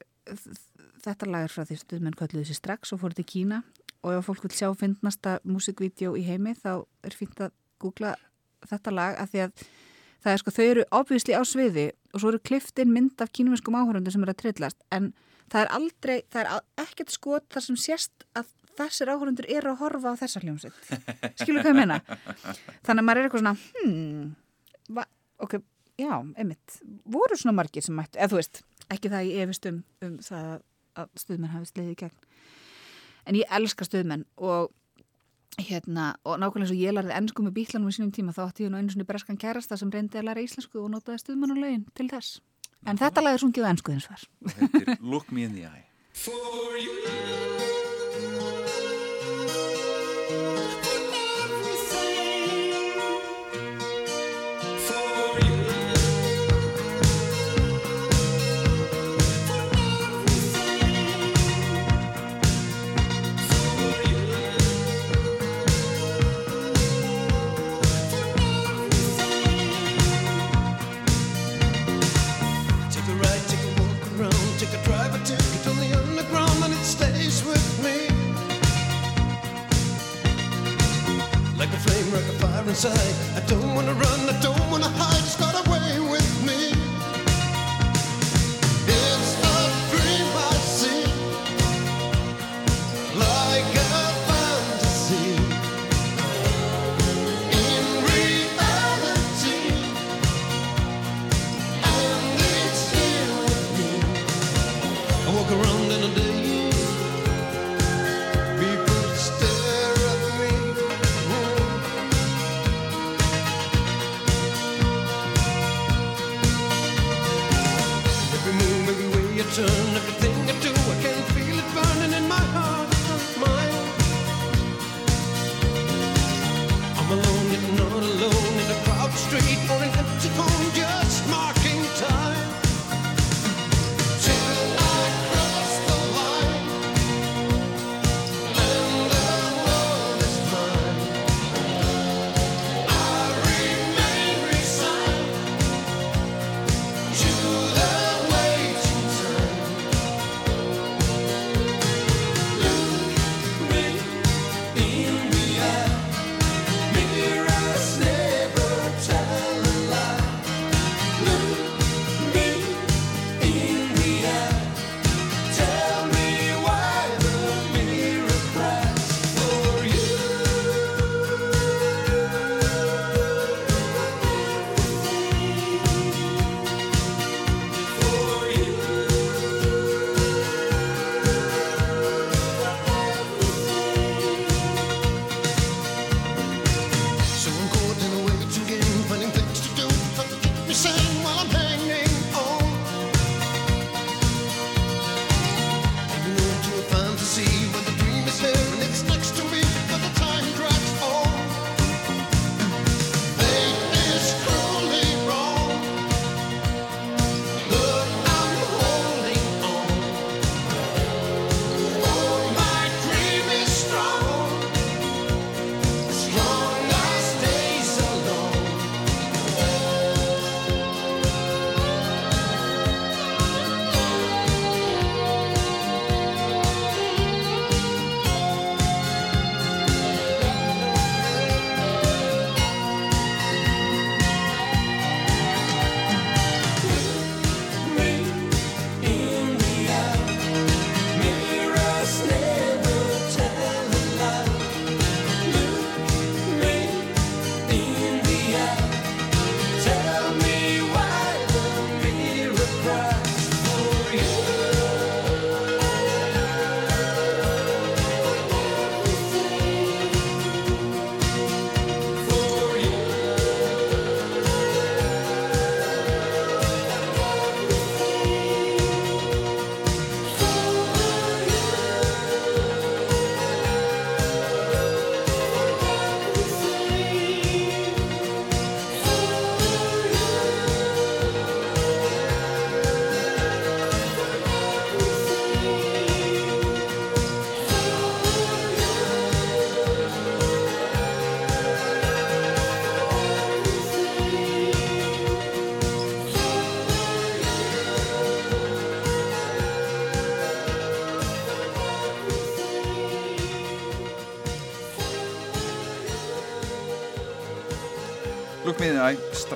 S1: þetta lag er frá því stuðmenn kölluðu sér strax og fóru til Kína. Og ef fólk vil sjá fyndnasta músikvídeó í heimi þá er fínt að googla þetta lag af því að það er sko, þau eru ábyggisli á sviði og svo eru klift inn mynd af kínumenskum áhörundu sem eru að trillast en það er aldrei, það er ekkert skot þar sem sést að þessir áhörundur eru að horfa á þessa hljómsveit. Skilur hvað ég meina? Þannig að maður er eitthvað svona hmm, ok, já, einmitt. Voru svona margir sem mættu, eða þú veist ekki það ég efist um, um það að stuðmenn hafi sleiði í gegn. En ég elska stuðmenn og hérna, og nákvæmlega eins og ég lærði ennsku með bíklanum í sínum tíma, þá átti ég nú einu svona breskan kærasta sem reyndi að læra íslensku og notaði stuðmannulegin til þess. En þetta lag er sungið á ennsku hins var.
S2: Look Me in the Eye
S13: I don't wanna run, I don't wanna hide,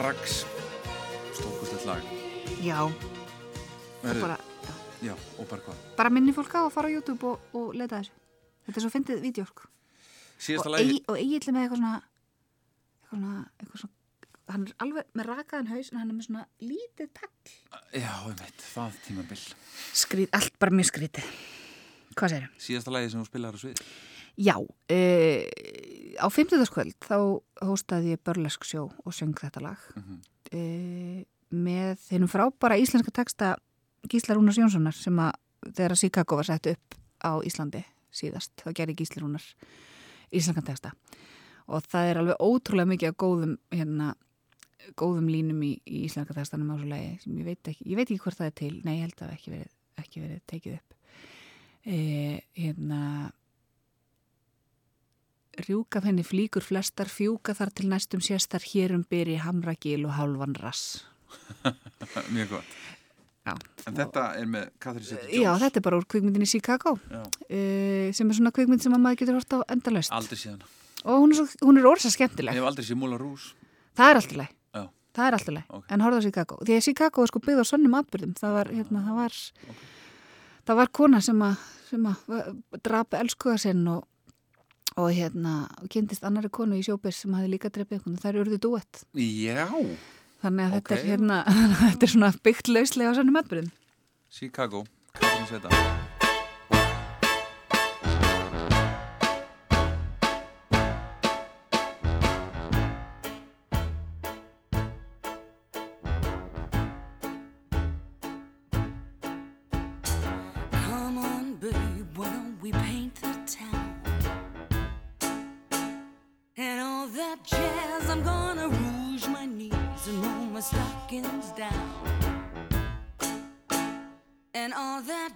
S2: strax. Stórkostlegt lag.
S1: Já,
S2: Herðu,
S1: bara,
S2: Já, og bara hvað?
S1: Bara minni fólk á að fara á YouTube og, og leita að þessu. Þetta er svo fyndið.
S2: Síðasta
S1: Og,
S2: lagi
S1: og eiginlega með eitthvað svona, eitthvað svona, eitthvað svona, hann er alveg með rakaðan haus en hann er með svona lítið tagl.
S2: Já, ég veit, það tímabil.
S1: Skrít, allt bara mjög skrítið. Hvað segir
S2: Síðasta lagi sem þú spilar á svið
S1: Já, uh, á 50. kvöld þá hóstaði ég börlesk sjó og söng þetta lag
S2: Mhm.
S1: uh, með hennum frábæra íslenska texta Gísla Rúnars Jónssonar sem að þegar Chicago var sett upp á Íslandi síðast, þá gerði Gísli Rúnar íslenskan texta og það er alveg ótrúlega mikið af góðum hérna, góðum línum í, í íslenska textanum á svo lagi sem ég veit ekki, ég veit ekki hvort það er til nei, ég held að það ekki verið, ekki verið tekið upp eh, hérna Rjúka þenni flíkur flestar, fjúka þar til næstum séstar, hérum byri hamragil og hálfan rass.
S2: Mjög gott
S1: Já.
S2: En þetta er með Katrín Setta
S1: Já, þetta er bara úr kvikmyndinni Chicago, uh, sem er svona kvikmynd sem að maður getur hort á endalaust.
S2: Aldrei síðan
S1: Og hún er, svo, hún er orsa skemmtileg.
S2: Ég hef aldrei séð Múla Rús
S1: Það er alltaf leið.
S2: Já.
S1: Það er alltaf leið.
S2: Ok.
S1: En horfðu á Chicago. Því að Chicago er sko byggð á sonnum atbyrðum. Það var, hérna, það var, það var kona sem að, sem að drapa elskuða sinn og, og hérna, og kynntist annari konu í sjópis sem hafi líka drefið einhvern. Það eru urðu duett.
S2: Já,
S1: Þannig að þetta
S2: Ok.
S1: er hérna, þetta er svona byggt lauslega á sannum atbyrðum.
S2: Chicago Katrín Setta
S14: Come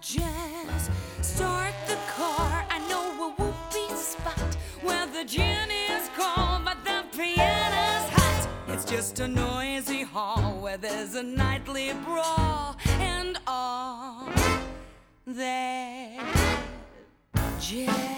S14: jazz, start the car. I know a whoopee spot where the gin is cold, but the piano's hot. It's just a noisy hall where there's a nightly brawl and all that jazz.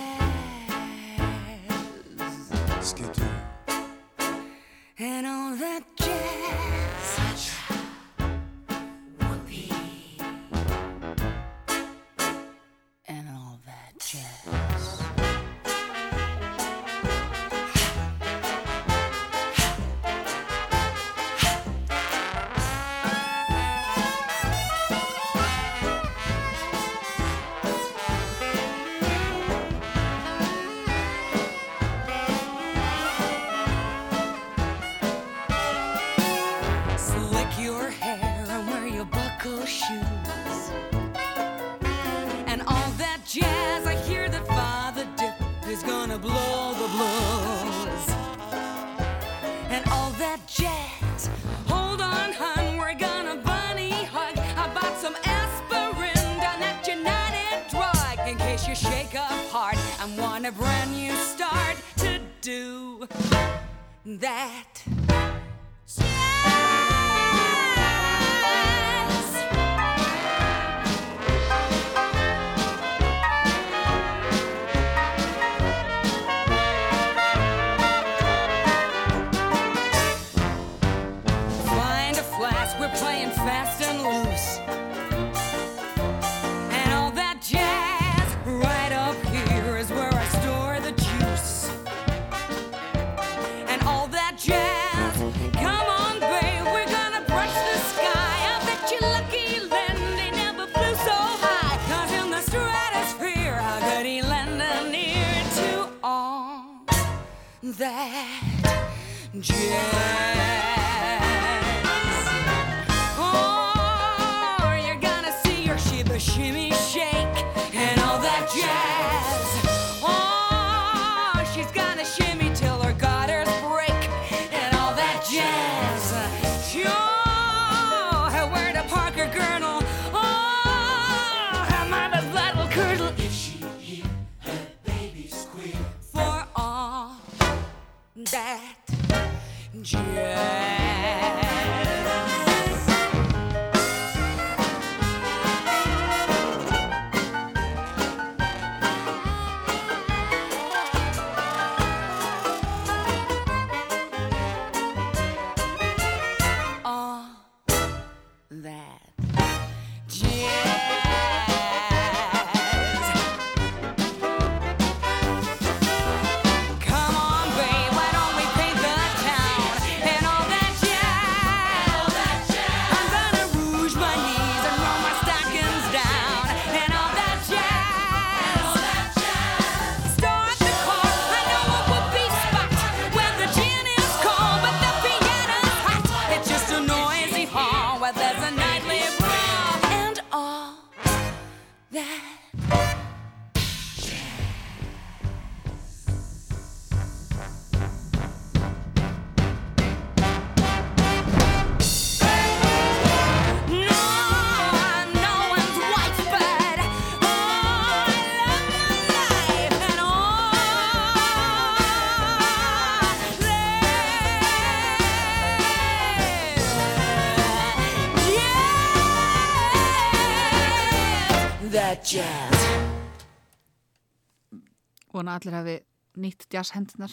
S1: Vona allir hafi nýtt jazzhendunar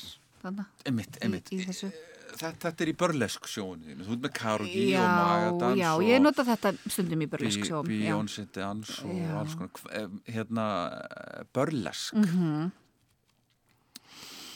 S2: einmitt.
S1: í þessu.
S2: Þetta, þetta er í börlesk sjónu. Þú ert með Karogi og
S1: Já,
S2: Magadans
S1: já,
S2: og
S1: ég nota þetta stundum í sjóm. já.
S2: Beyoncé dans og
S1: Já.
S2: alls konar. Eh, Hérna, eh, börlesk.
S1: Mhm.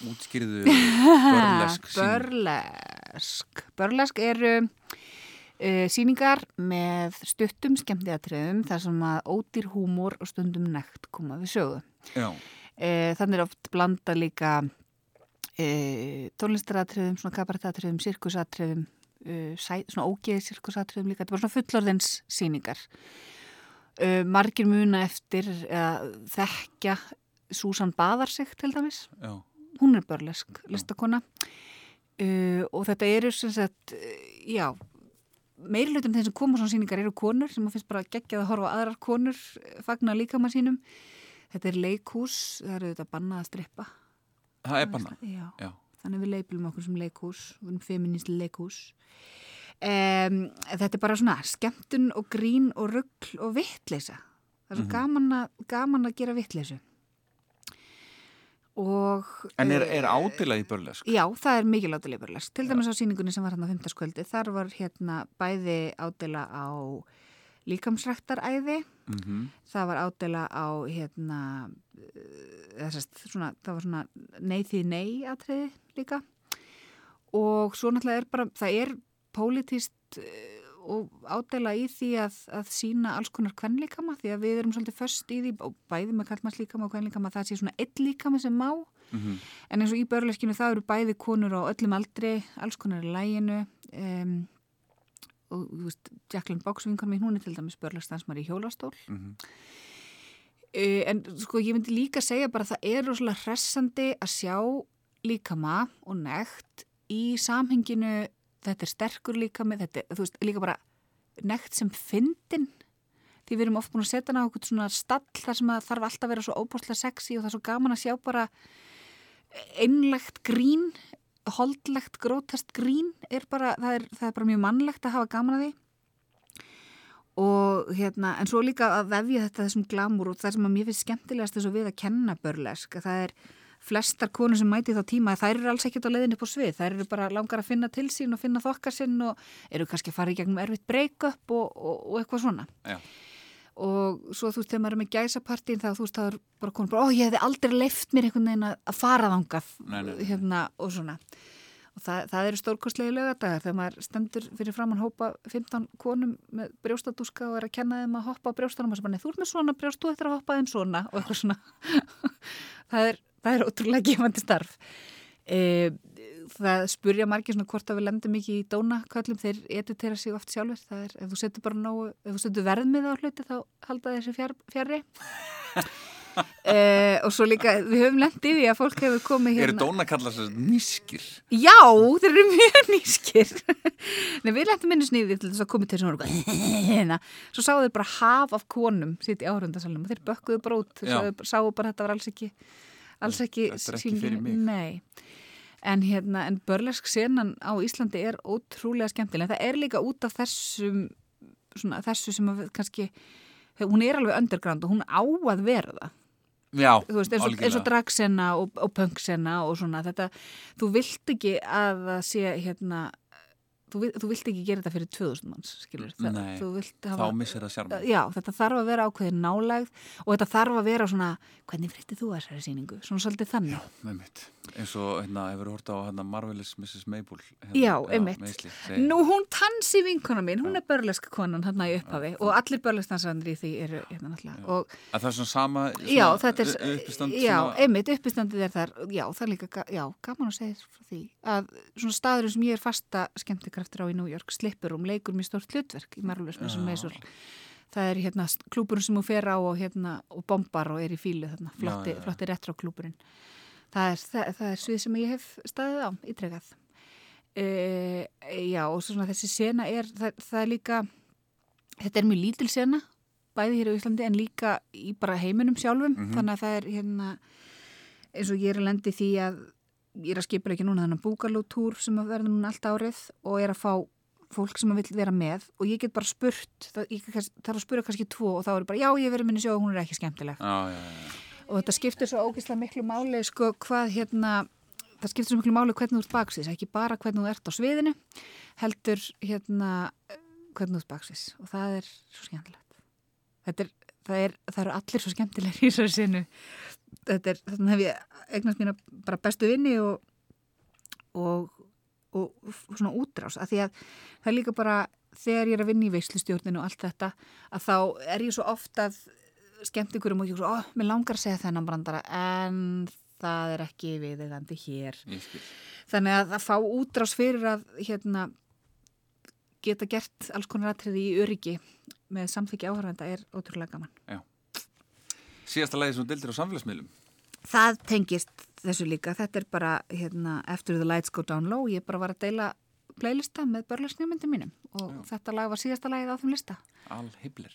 S2: Útskýrðu börlesk.
S1: Börlesk. Börlesk eru uh, síningar með stuttum skemmtiðatriðum þar sem að ódýr húmor og stundum nekt koma við sögu.
S2: Já,
S1: Uh, þannig er oft blanda líka uh, tónlistaratriðum, svona kabaretatriðum, sirkusatriðum, uh, sæ, svona ógeði sirkusatriðum líka. Þetta bara svona fullorðins síningar. Margir muna eftir þekkja Susan Baðarsik til dæmis
S2: já.
S1: hún er börlesk listakona og þetta eru sem sagt, já meiri hlutum þeim sem koma svona sýningar eru konur sem maður finnst bara geggjað að horfa aðrar konur eh, fagna líkama sínum þetta er leikhús, það eru þetta bannað að strippa
S2: Það er banna.
S1: já.
S2: Já.
S1: þannig við leipilum okkur sem leikhús við erum feminist leikhús um, þetta er bara svona skemmtun og grín og rugl og vittleysa það er svo
S2: Mhm.
S1: gaman, að, gaman að gera vittleysu og
S2: En er,
S1: eh,
S2: er ádela í börlesk?
S1: Já, það er mikil ádela í burlesk. Til dæmis á síningunni sem var hérna á fymtaskvöldi, þar var hérna bæði ádela á líkamsræktaræði,
S2: Mm
S1: það var ádela á hérna, eh, þessast, svona, það var svona nei því nei atriði líka. Og svo náttúrulega er bara, það er pólitíst og ádela í því að, að sína alls konar kvennlíkama því að við erum svolítið föst í því og bæði með kallmannslíkama og kvennlíkama það sé svona eitt líkami sem má.
S2: -hmm.
S1: En eins og í börleskinu það eru bæði konur á öllum aldri, alls konar í læginu um, og þú veist, Jacqueline Boxvingar mín, hún er til dæmis börlestansmar í hjólastól.
S2: Mhm.
S1: Uh, en sko ég myndi líka segja bara að það er rosalega hressandi að sjá líkama og nekt í samhenginu, þetta er sterkur líkami, þetta er, þú veist, líka bara nekt sem fyndin því við erum oft búin að setja hana á okkur svona stall þar sem að þarf alltaf að vera svo óbúslega sexy og það er svo gaman að sjá bara einlegt grín holdlegt, grótast grín er bara, það er, það er bara mjög mannlegt að hafa gaman að því og hérna, en svo líka að vefja þetta þessum glamúr og það sem að mér finnst skemmtilegast þess að við að kenna börlesk að það er flestar konur sem mæti þá tíma þær eru alls ekkert á leiðinni á svið, þær eru bara langar að finna til sín og finna þokkar sinn og eru kannski að fara í gegnum erfitt break-up og, og, og eitthvað svona
S2: Já.
S1: Og svo þú veist, þegar maður er með gæsapartín þá þú veist, það er bara konur bara, ó ég hefði aldrei leift mér einhvern veginn að að fara
S2: nei.
S1: hérna og svona. Og það, það eru stórkostlegi lögadagar þegar maður stendur fyrir framann hópa 15 konum með brjóstadúska og er að kenna þeim að hoppa á brjóstanum og svo bara, nei, þú ert með svona brjóst, þú ættir að hoppa þeim svona og eitthvað svona. Það, er, það er ótrúlega gefandi starf. E, það spurja margir svona hvort að við lendum ekki í dónaköllum þeir editera sig oft sjálfur það er, ef þú setur bara nógu, ef þú setur verðmið á hluti þá halda þessi fjár, fjarrri Uh, og svo líka, við höfum lendið í að fólk hefur komið
S2: Eru
S1: hérna
S2: dónakallar sér nýskir?
S1: Já, þeir eru mjög nýskir Nei, við lendum minni sniði til þess að koma til svona hérna. Svo sáu þeir bara haf af konum sitt í áhörundasalunum og þeir bökkuðu. Þeir sáu bara að þetta var alls ekki alls ekki
S2: ekki mig.
S1: Nei En hérna, en börlesk senan á Íslandi er ótrúlega skemmtileg. Það er líka út af þessum svona, þessu sem að kannski hún er alveg underground og hún á að vera það.
S2: Já,
S1: þú veist, eins og, eins og dragsena og, og punksena og svona þetta, þú vilt ekki að það sé hérna þú, þú vilt ekki gera þetta fyrir 2000 manns skilur, það,
S2: Nei,
S1: vilt
S2: þá
S1: hafa
S2: missir það sjálf.
S1: já, þetta þarf að vera ákveðin nálægð og þetta þarf að vera svona hvernig fréttið þú þessari sýningu, svona svolítið þannig
S2: Með mitt. Eins og, hérna, hefur þú hort á hérna, Marvelous Mrs. Maple? Hérna,
S1: Já, einmitt.
S2: meiðsli, segi.
S1: Nú, hún tansi vinkona mín, hún er börleska konan hérna í upphafi og allir börleskansandir í því eru hérna náttúrulega og
S2: Að það er svona sama svona,
S1: Já, þetta er,
S2: uppistand
S1: já,
S2: svona,
S1: einmitt, uppistandið er þar, já, það er líka, já, gaman að segja því, að svona staðurinn sem ég er fasta skemmtikraftur á í New York, Slipperum, leikur mér stórt hlutverk í Marvelous Mrs.
S2: Já.
S1: Maisel, það er hérna klúburinn sem hún fer á og, hérna, og bombar og er í fílu þarna, flotti, flotti retroklúburinn. Það er, það, það er svið sem ég hef staðið á, ítrekað. Uh, já, og svo svona þessi sena er, það, það er líka, þetta er mjög lítil sena, bæði hér á Íslandi en líka í bara heiminum sjálfum, þannig að það er hérna, eins og ég er að lendi því að ég er að skipa ekki núna þennan búgalútúr sem verða núna allt árið og er að fá fólk sem vil vera með. Og ég get bara spurt, það, ég þarf að spura kannski tvo og þá er bara, já ég verið minni sjó og hún er ekki skemmtileg.
S2: Já, já, já.
S1: og þetta skiptir svo ógeðslega miklu máli sko hvað hérna það skiptir svo miklu máli hvernig þú ert baksins ekki bara hvernig þú ert á sviðinu heldur hérna hvernig þú ert baksins og það er svo skemmtilegt. Þetta er, það er það eru allir svo skemmtilegir í þessari sinu þetta er, þannig hef ég eignast mína bara bestu vinni og og, og svona útrás að því að það er líka bara þegar ég er að vinna í veislustjórninu og allt þetta að þá er ég svo oft að skemmt ykkurum og ég svo, ó, mér langar að segja þennan brandara en það er ekki viðegandi hér.
S2: Ég skil.
S1: Þannig að það fá útrás fyrir að hérna, geta gert alls konar atriði í öryggi með samþykki áhörvenda er ótrúlega gaman.
S2: Síðasta lagi sem dildir á samfélagsmiðlum.
S1: Það tengist þessu líka. Þetta er bara hérna, After the Lights Go Down Low. Ég bara var að deila playlista með börlarsnjömyndum mínum og þetta lag var síðasta lagið á þeim lista.
S2: Al Hibler.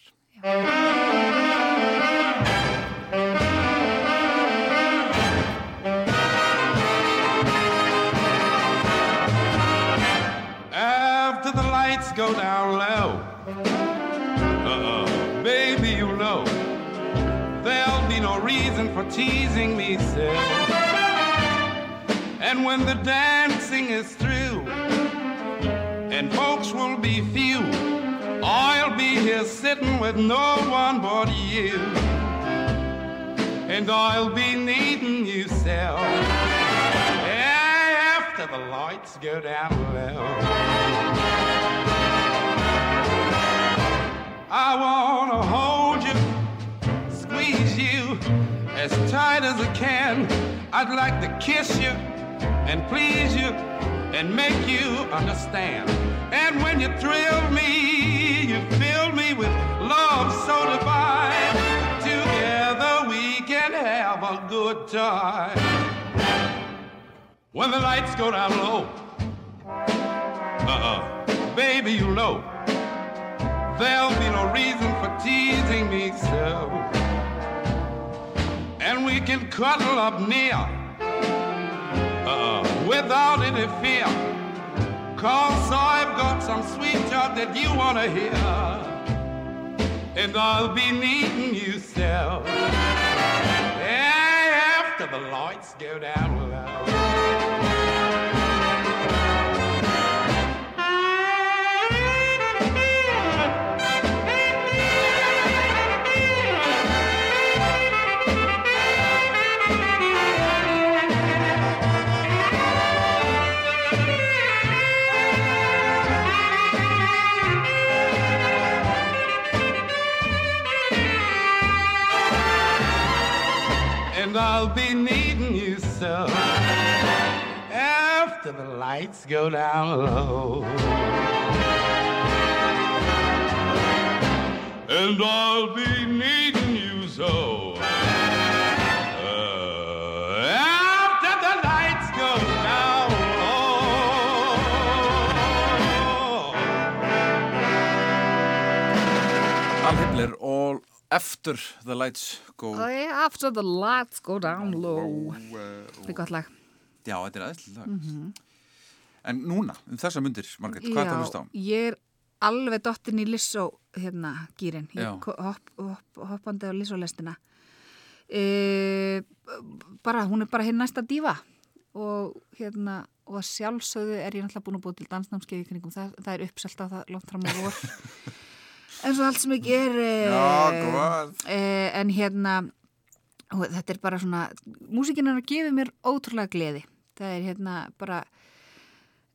S15: After the lights go down low, teasing me so. And when the dancing is through, and folks will be few, I'll be here sitting with no one but you. And I'll be needing you so. After the lights go down low. I wanna hold you, squeeze you as tight as I can. I'd like to kiss you and please you and make you understand. And when you thrill me, you fill me with love so divine. Together we can have a good time. When the lights go down low, uh-uh, baby, you know. There'll be no reason for teasing me so. And we can cuddle up near uh, without any fear. Cause I've got some sweet talk that you wanna hear. And I'll be needing you so. After the lights go down and I'll be needing you so after the lights go down low. And I'll be needing you so After the Lights Go
S2: After the lights go
S1: down low. Þetta er gott lag.
S2: Já, þetta er aðeinslega lag. En núna, um þessa mundir, Margrét, hvað er það að hlusta á?
S1: ég er alveg dottin í Lissó hérna gýrin, hopp, hopp, hoppandi á Lissó lestina e, bara, hún er bara hinn næsta dífa og hérna og sjálfsögðu er ég náttúrulega búin að búið til dansnámskeið í kringum, það, það er uppselt á það langt fram á vor en svo allt sem ég ger e,
S2: Já, hvað?
S1: e, en hérna og þetta er bara svona músikinn er að gefa mér ótrúlega gleði það er hérna bara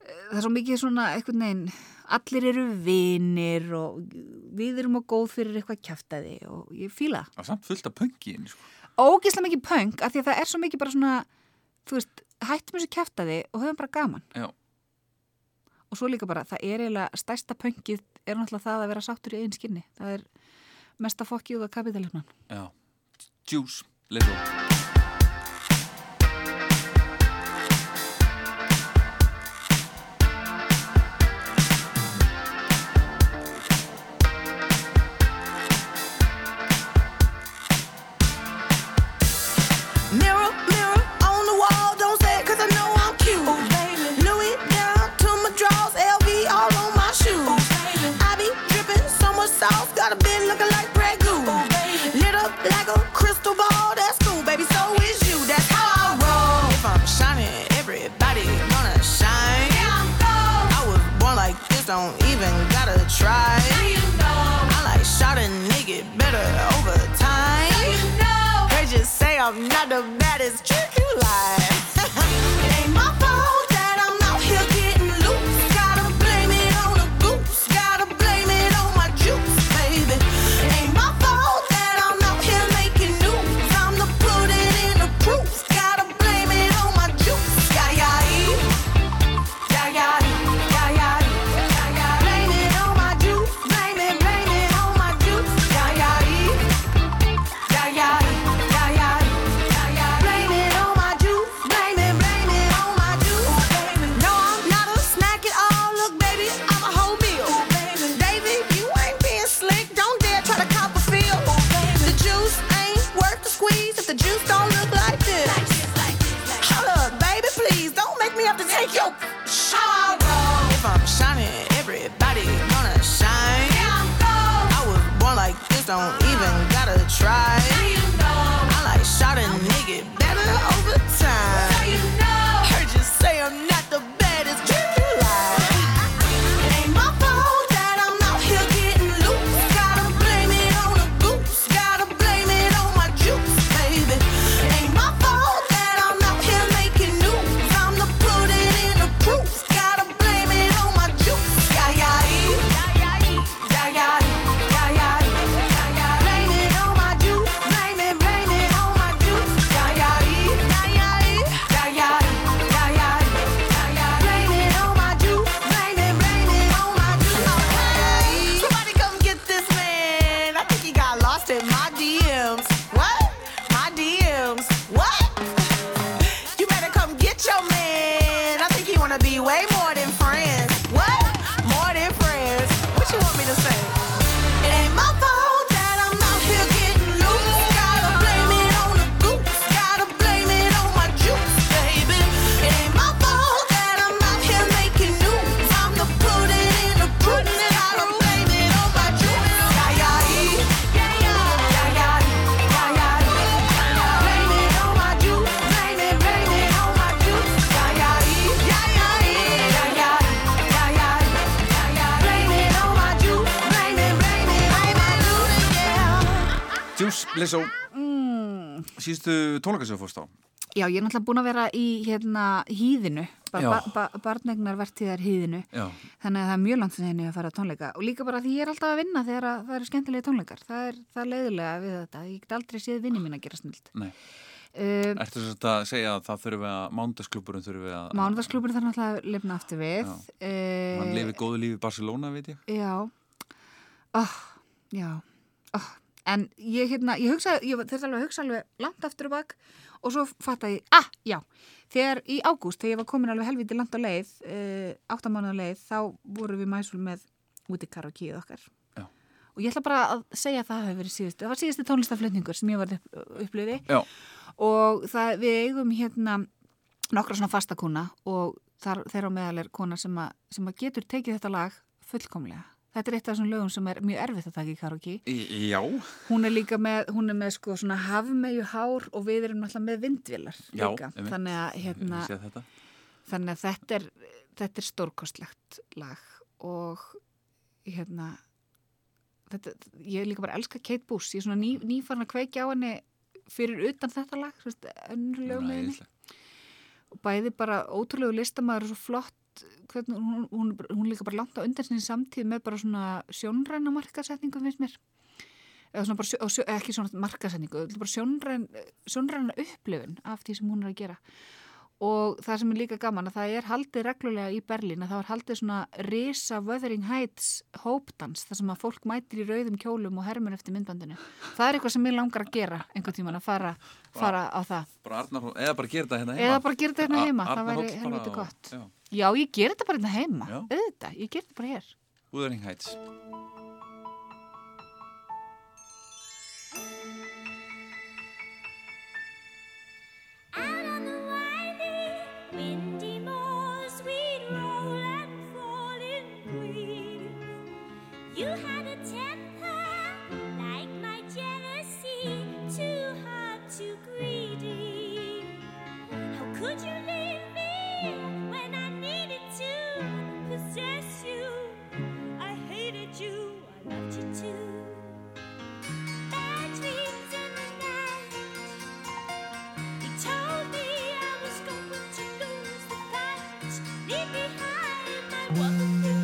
S1: það er svo mikið svona einhvern veginn allir eru vinir og við erum á góð fyrir eitthvað kjaftaði og ég. Það
S2: er samt fullt af pöngi inn, sko.
S1: Ógislega mikið punk af því að það er svo mikið bara svona þú veist, hættum þessu kjaftaði og höfum bara gaman
S2: Já.
S1: Og svo líka bara, það er eiginlega stærsta pöngið er náttúrulega það að vera sáttur í einn skinni. Það er mesta fokki út af kapitalisman.
S2: Já, Juice, Lizzo
S8: don't even gotta try. you know. I like shot a nigga better over time. you know. They just say I'm not the baddest trick don't
S2: Síðustu tónleika sem þú fórst á?
S1: Já, ég er náttúrulega búin að vera í hérna hýðinu, ba ba barnegnar vertíðar hýðinu, þannig að það er mjög langt sem henni að fara tónleika. Og líka bara því ég er alltaf að vinna þegar að, það eru skemmtilegi tónleikar, það er, það er leiðilega við þetta, ég get aldrei séð vinni mín að gera snild.
S2: nei.
S1: Uh,
S2: Ertu þess að segja að það þurfi að mándasklúburinn þurfi að
S1: Mánudagsklúburinn þarf náttúrulega að lifna aftur við.
S2: Já. Hann
S1: Uh,
S2: lifi góðu lífi í Barcelona, veit ég.
S1: Já, oh, já, oh. En ég, hérna, ég hugsa, ég þurfti alveg að hugsa alveg langt aftur og bak og svo fattaði ég, ah, já, þegar í ágúst, þegar ég var komin alveg helviti langt á leið, uh, áttamánuða leið, þá voru við mæsul með út í karaokíð okkar.
S2: Já.
S1: Og ég ætla bara að segja að það hefur verið síðustu, það var síðustu tónlistaflutningur sem ég var upp, upplöði og það, við eigum hérna nokkra svona fastakona og þar, þeirra á meðal er kona sem, að, sem að getur tekið þetta lag fullkomlega. Þetta er eitt af þessum lögum sem er mjög erfitt að taka í karaoke.
S2: Í- já,
S1: Hún er líka með, hún er með sko svona hafmeyju hár og við erum náttúrulega með vindvilar
S2: Já,
S1: líka.
S2: einmitt.
S1: Þannig að, hérna,
S2: þetta
S1: þannig að þetta er, þetta er stórkostlegt lag og hérna, þetta, ég líka bara elska Kate Bush. Ég er svona ný, nýfarn að kveikja á henni fyrir utan þetta lag, veist, önnur lög með henni og bæði bara ótrúlegu listamæður og svo flott hvernig, hún, hún, hún líka bara langt á undan sinni samtíð með bara svona sjónræna markasetningu finnst mér eða svona bara, sjó, ekki svona markasetningu bara sjónræn, sjónræna upplifun af því sem hún er að gera og það sem er líka gaman að það er haldið reglulega í Berlín að það er haldið svona risa Wuthering Heights hópdans þar sem að fólk mætir í rauðum kjólum og hermur eftir myndbandinu. Það er eitthvað sem ég langar að gera einhvern tíman að fara, fara á það.
S2: Bara Arnar, eða bara gera þetta hérna heima
S1: Eða bara gera þetta hérna heima, það
S2: Arnar
S1: væri helviti gott.
S2: já.
S1: Já, ég ger þetta bara hérna heima, auðvitað, ég ger þetta bara hér.
S2: Wuthering Heights
S16: Yippee-hi, my waterproof.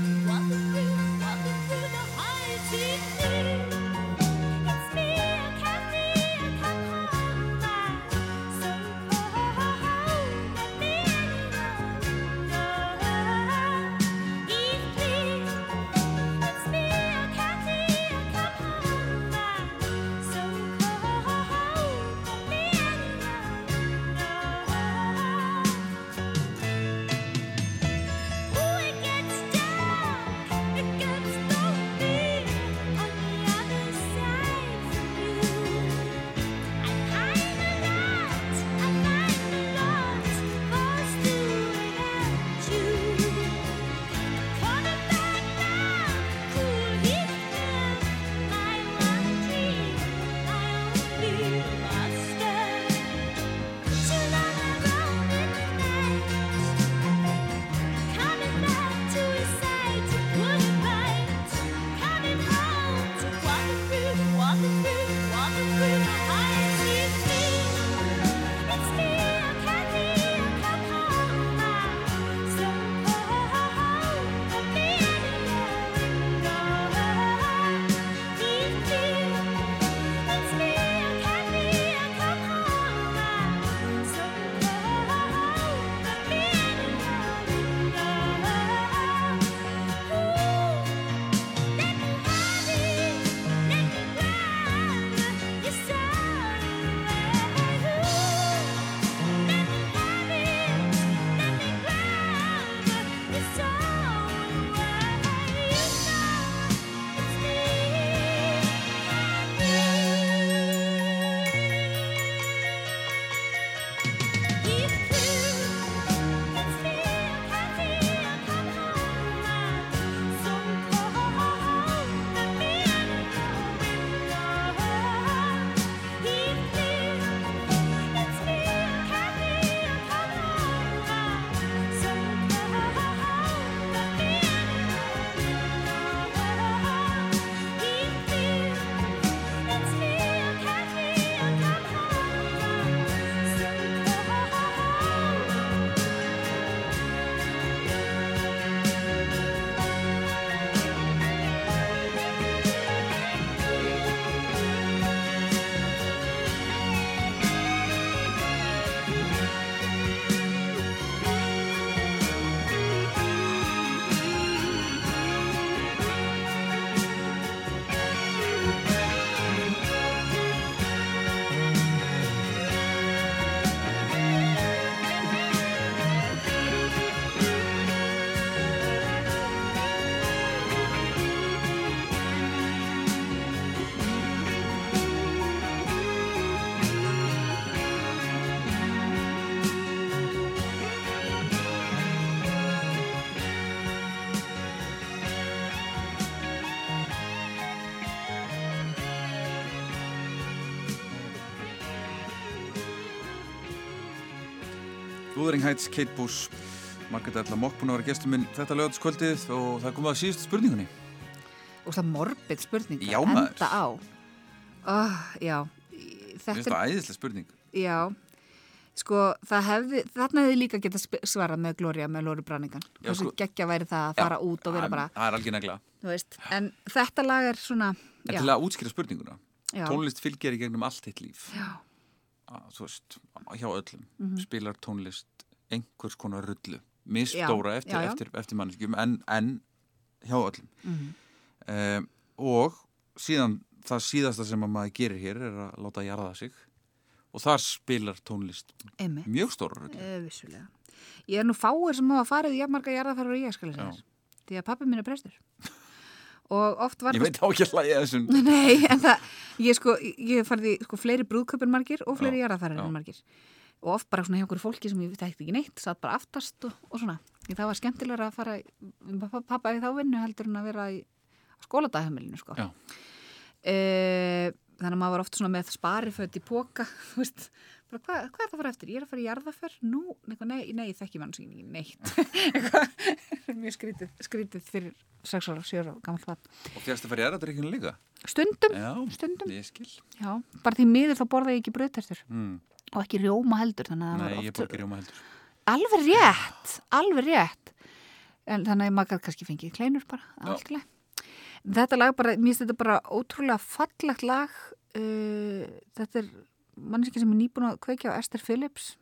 S2: Wuthering Heights, Kate Bush Margaret Ella Mock búin að vera gestur minn þetta lögatskvöldið og það er komið að síðust spurningunni
S1: Og það morbid spurning
S2: Já, maður.
S1: Enda á oh, Já, þetta
S2: finnst það æðislega spurning
S1: Já, sko, það hefði, þarna hefði líka getað sp- svarað með Gloria, með Lóri Brannigan.
S2: Já,
S1: Hversu
S2: sko-
S1: geggja væri það að fara út og vera bara,
S2: Það er algjör negla
S1: en þetta lag er svona,
S2: En
S1: já,
S2: til að útskýra spurninguna
S1: Já.
S2: Tónlist fylgir í gegnum allt þitt líf
S1: Já.
S2: Að, Þú veist, hjá öllum
S1: Mhm.
S2: Spilar tónlist einhvers konar rullu misstóra eftir, eftir, eftir mannskjum en, en hjá öllum
S1: Mhm.
S2: um, og síðan það síðasta sem að maður gerir hér er að láta jarða sig og þar spilar tónlist
S1: Einmitt.
S2: mjög stóra rullu
S1: E, vissulega. Ég er nú fáir sem hafa farið í jafnmarga jarðarfærar og ég skal þess. Því að pappi mín er prestur. og oft var
S2: ég veit á ekki að hlæja þessum
S1: Nei, en það, ég sko, ég farið í sko, fleiri brúðköpun margir og fleiri en margir. Og oft bara svona hjá einhverju fólki sem ég þekkt ekki neitt, satt bara aftast og, og svona. Því það var skemmtilega að fara með pappa, í þá vinnu heldur en að vera í skóladagheimilinu, sko.
S2: Já.
S1: E, þannig að maður var oft svona með spariföt í póka, hvað, hvað er það að fara eftir? Ég er að fara í jarðarför? Nú, nei, nei, ég þekki mann sem ekki neitt. Mjög skrítið, skrítið fyrir 6 ára, 7 ára, gammal vatn.
S2: og fjast að fara í erðadrykkinu líka
S1: Stundum,
S2: já,
S1: stundum.
S2: ég
S1: Já, bara því miður þá borða ég ekki brauðtertur
S2: mm.
S1: Og ekki rjóma heldur
S2: nei, ég
S1: oft
S2: borgar rjóma heldur.
S1: Alveg rétt, alveg rétt. En þannig að maður kannski fengið kleinur bara,
S2: Já.
S1: allt í leið þetta lag bara, mér finnst þetta bara ótrúlega fallegt lag uh, þetta er manneski sem er nýbúin að kveikja á Esther Phillips.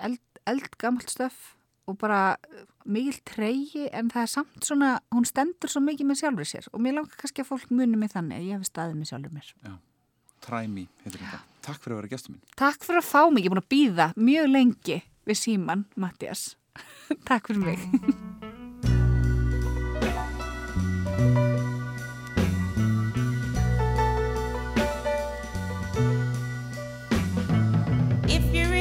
S1: Eld, eldgamalt stöf og bara uh, mikil treyji en það er samt svona, hún stendur svo mikið með sjálfur sér. Og mér langar kannski að fólk muni mig þannig að ég hef staðið með sjálfur mér.
S2: Try me, heitir þetta. Takk fyrir að vera gestur minn.
S1: Takk fyrir að fá mig, ég er búin að býða mjög lengi við síman, Mattias. Takk fyrir mig.
S8: If you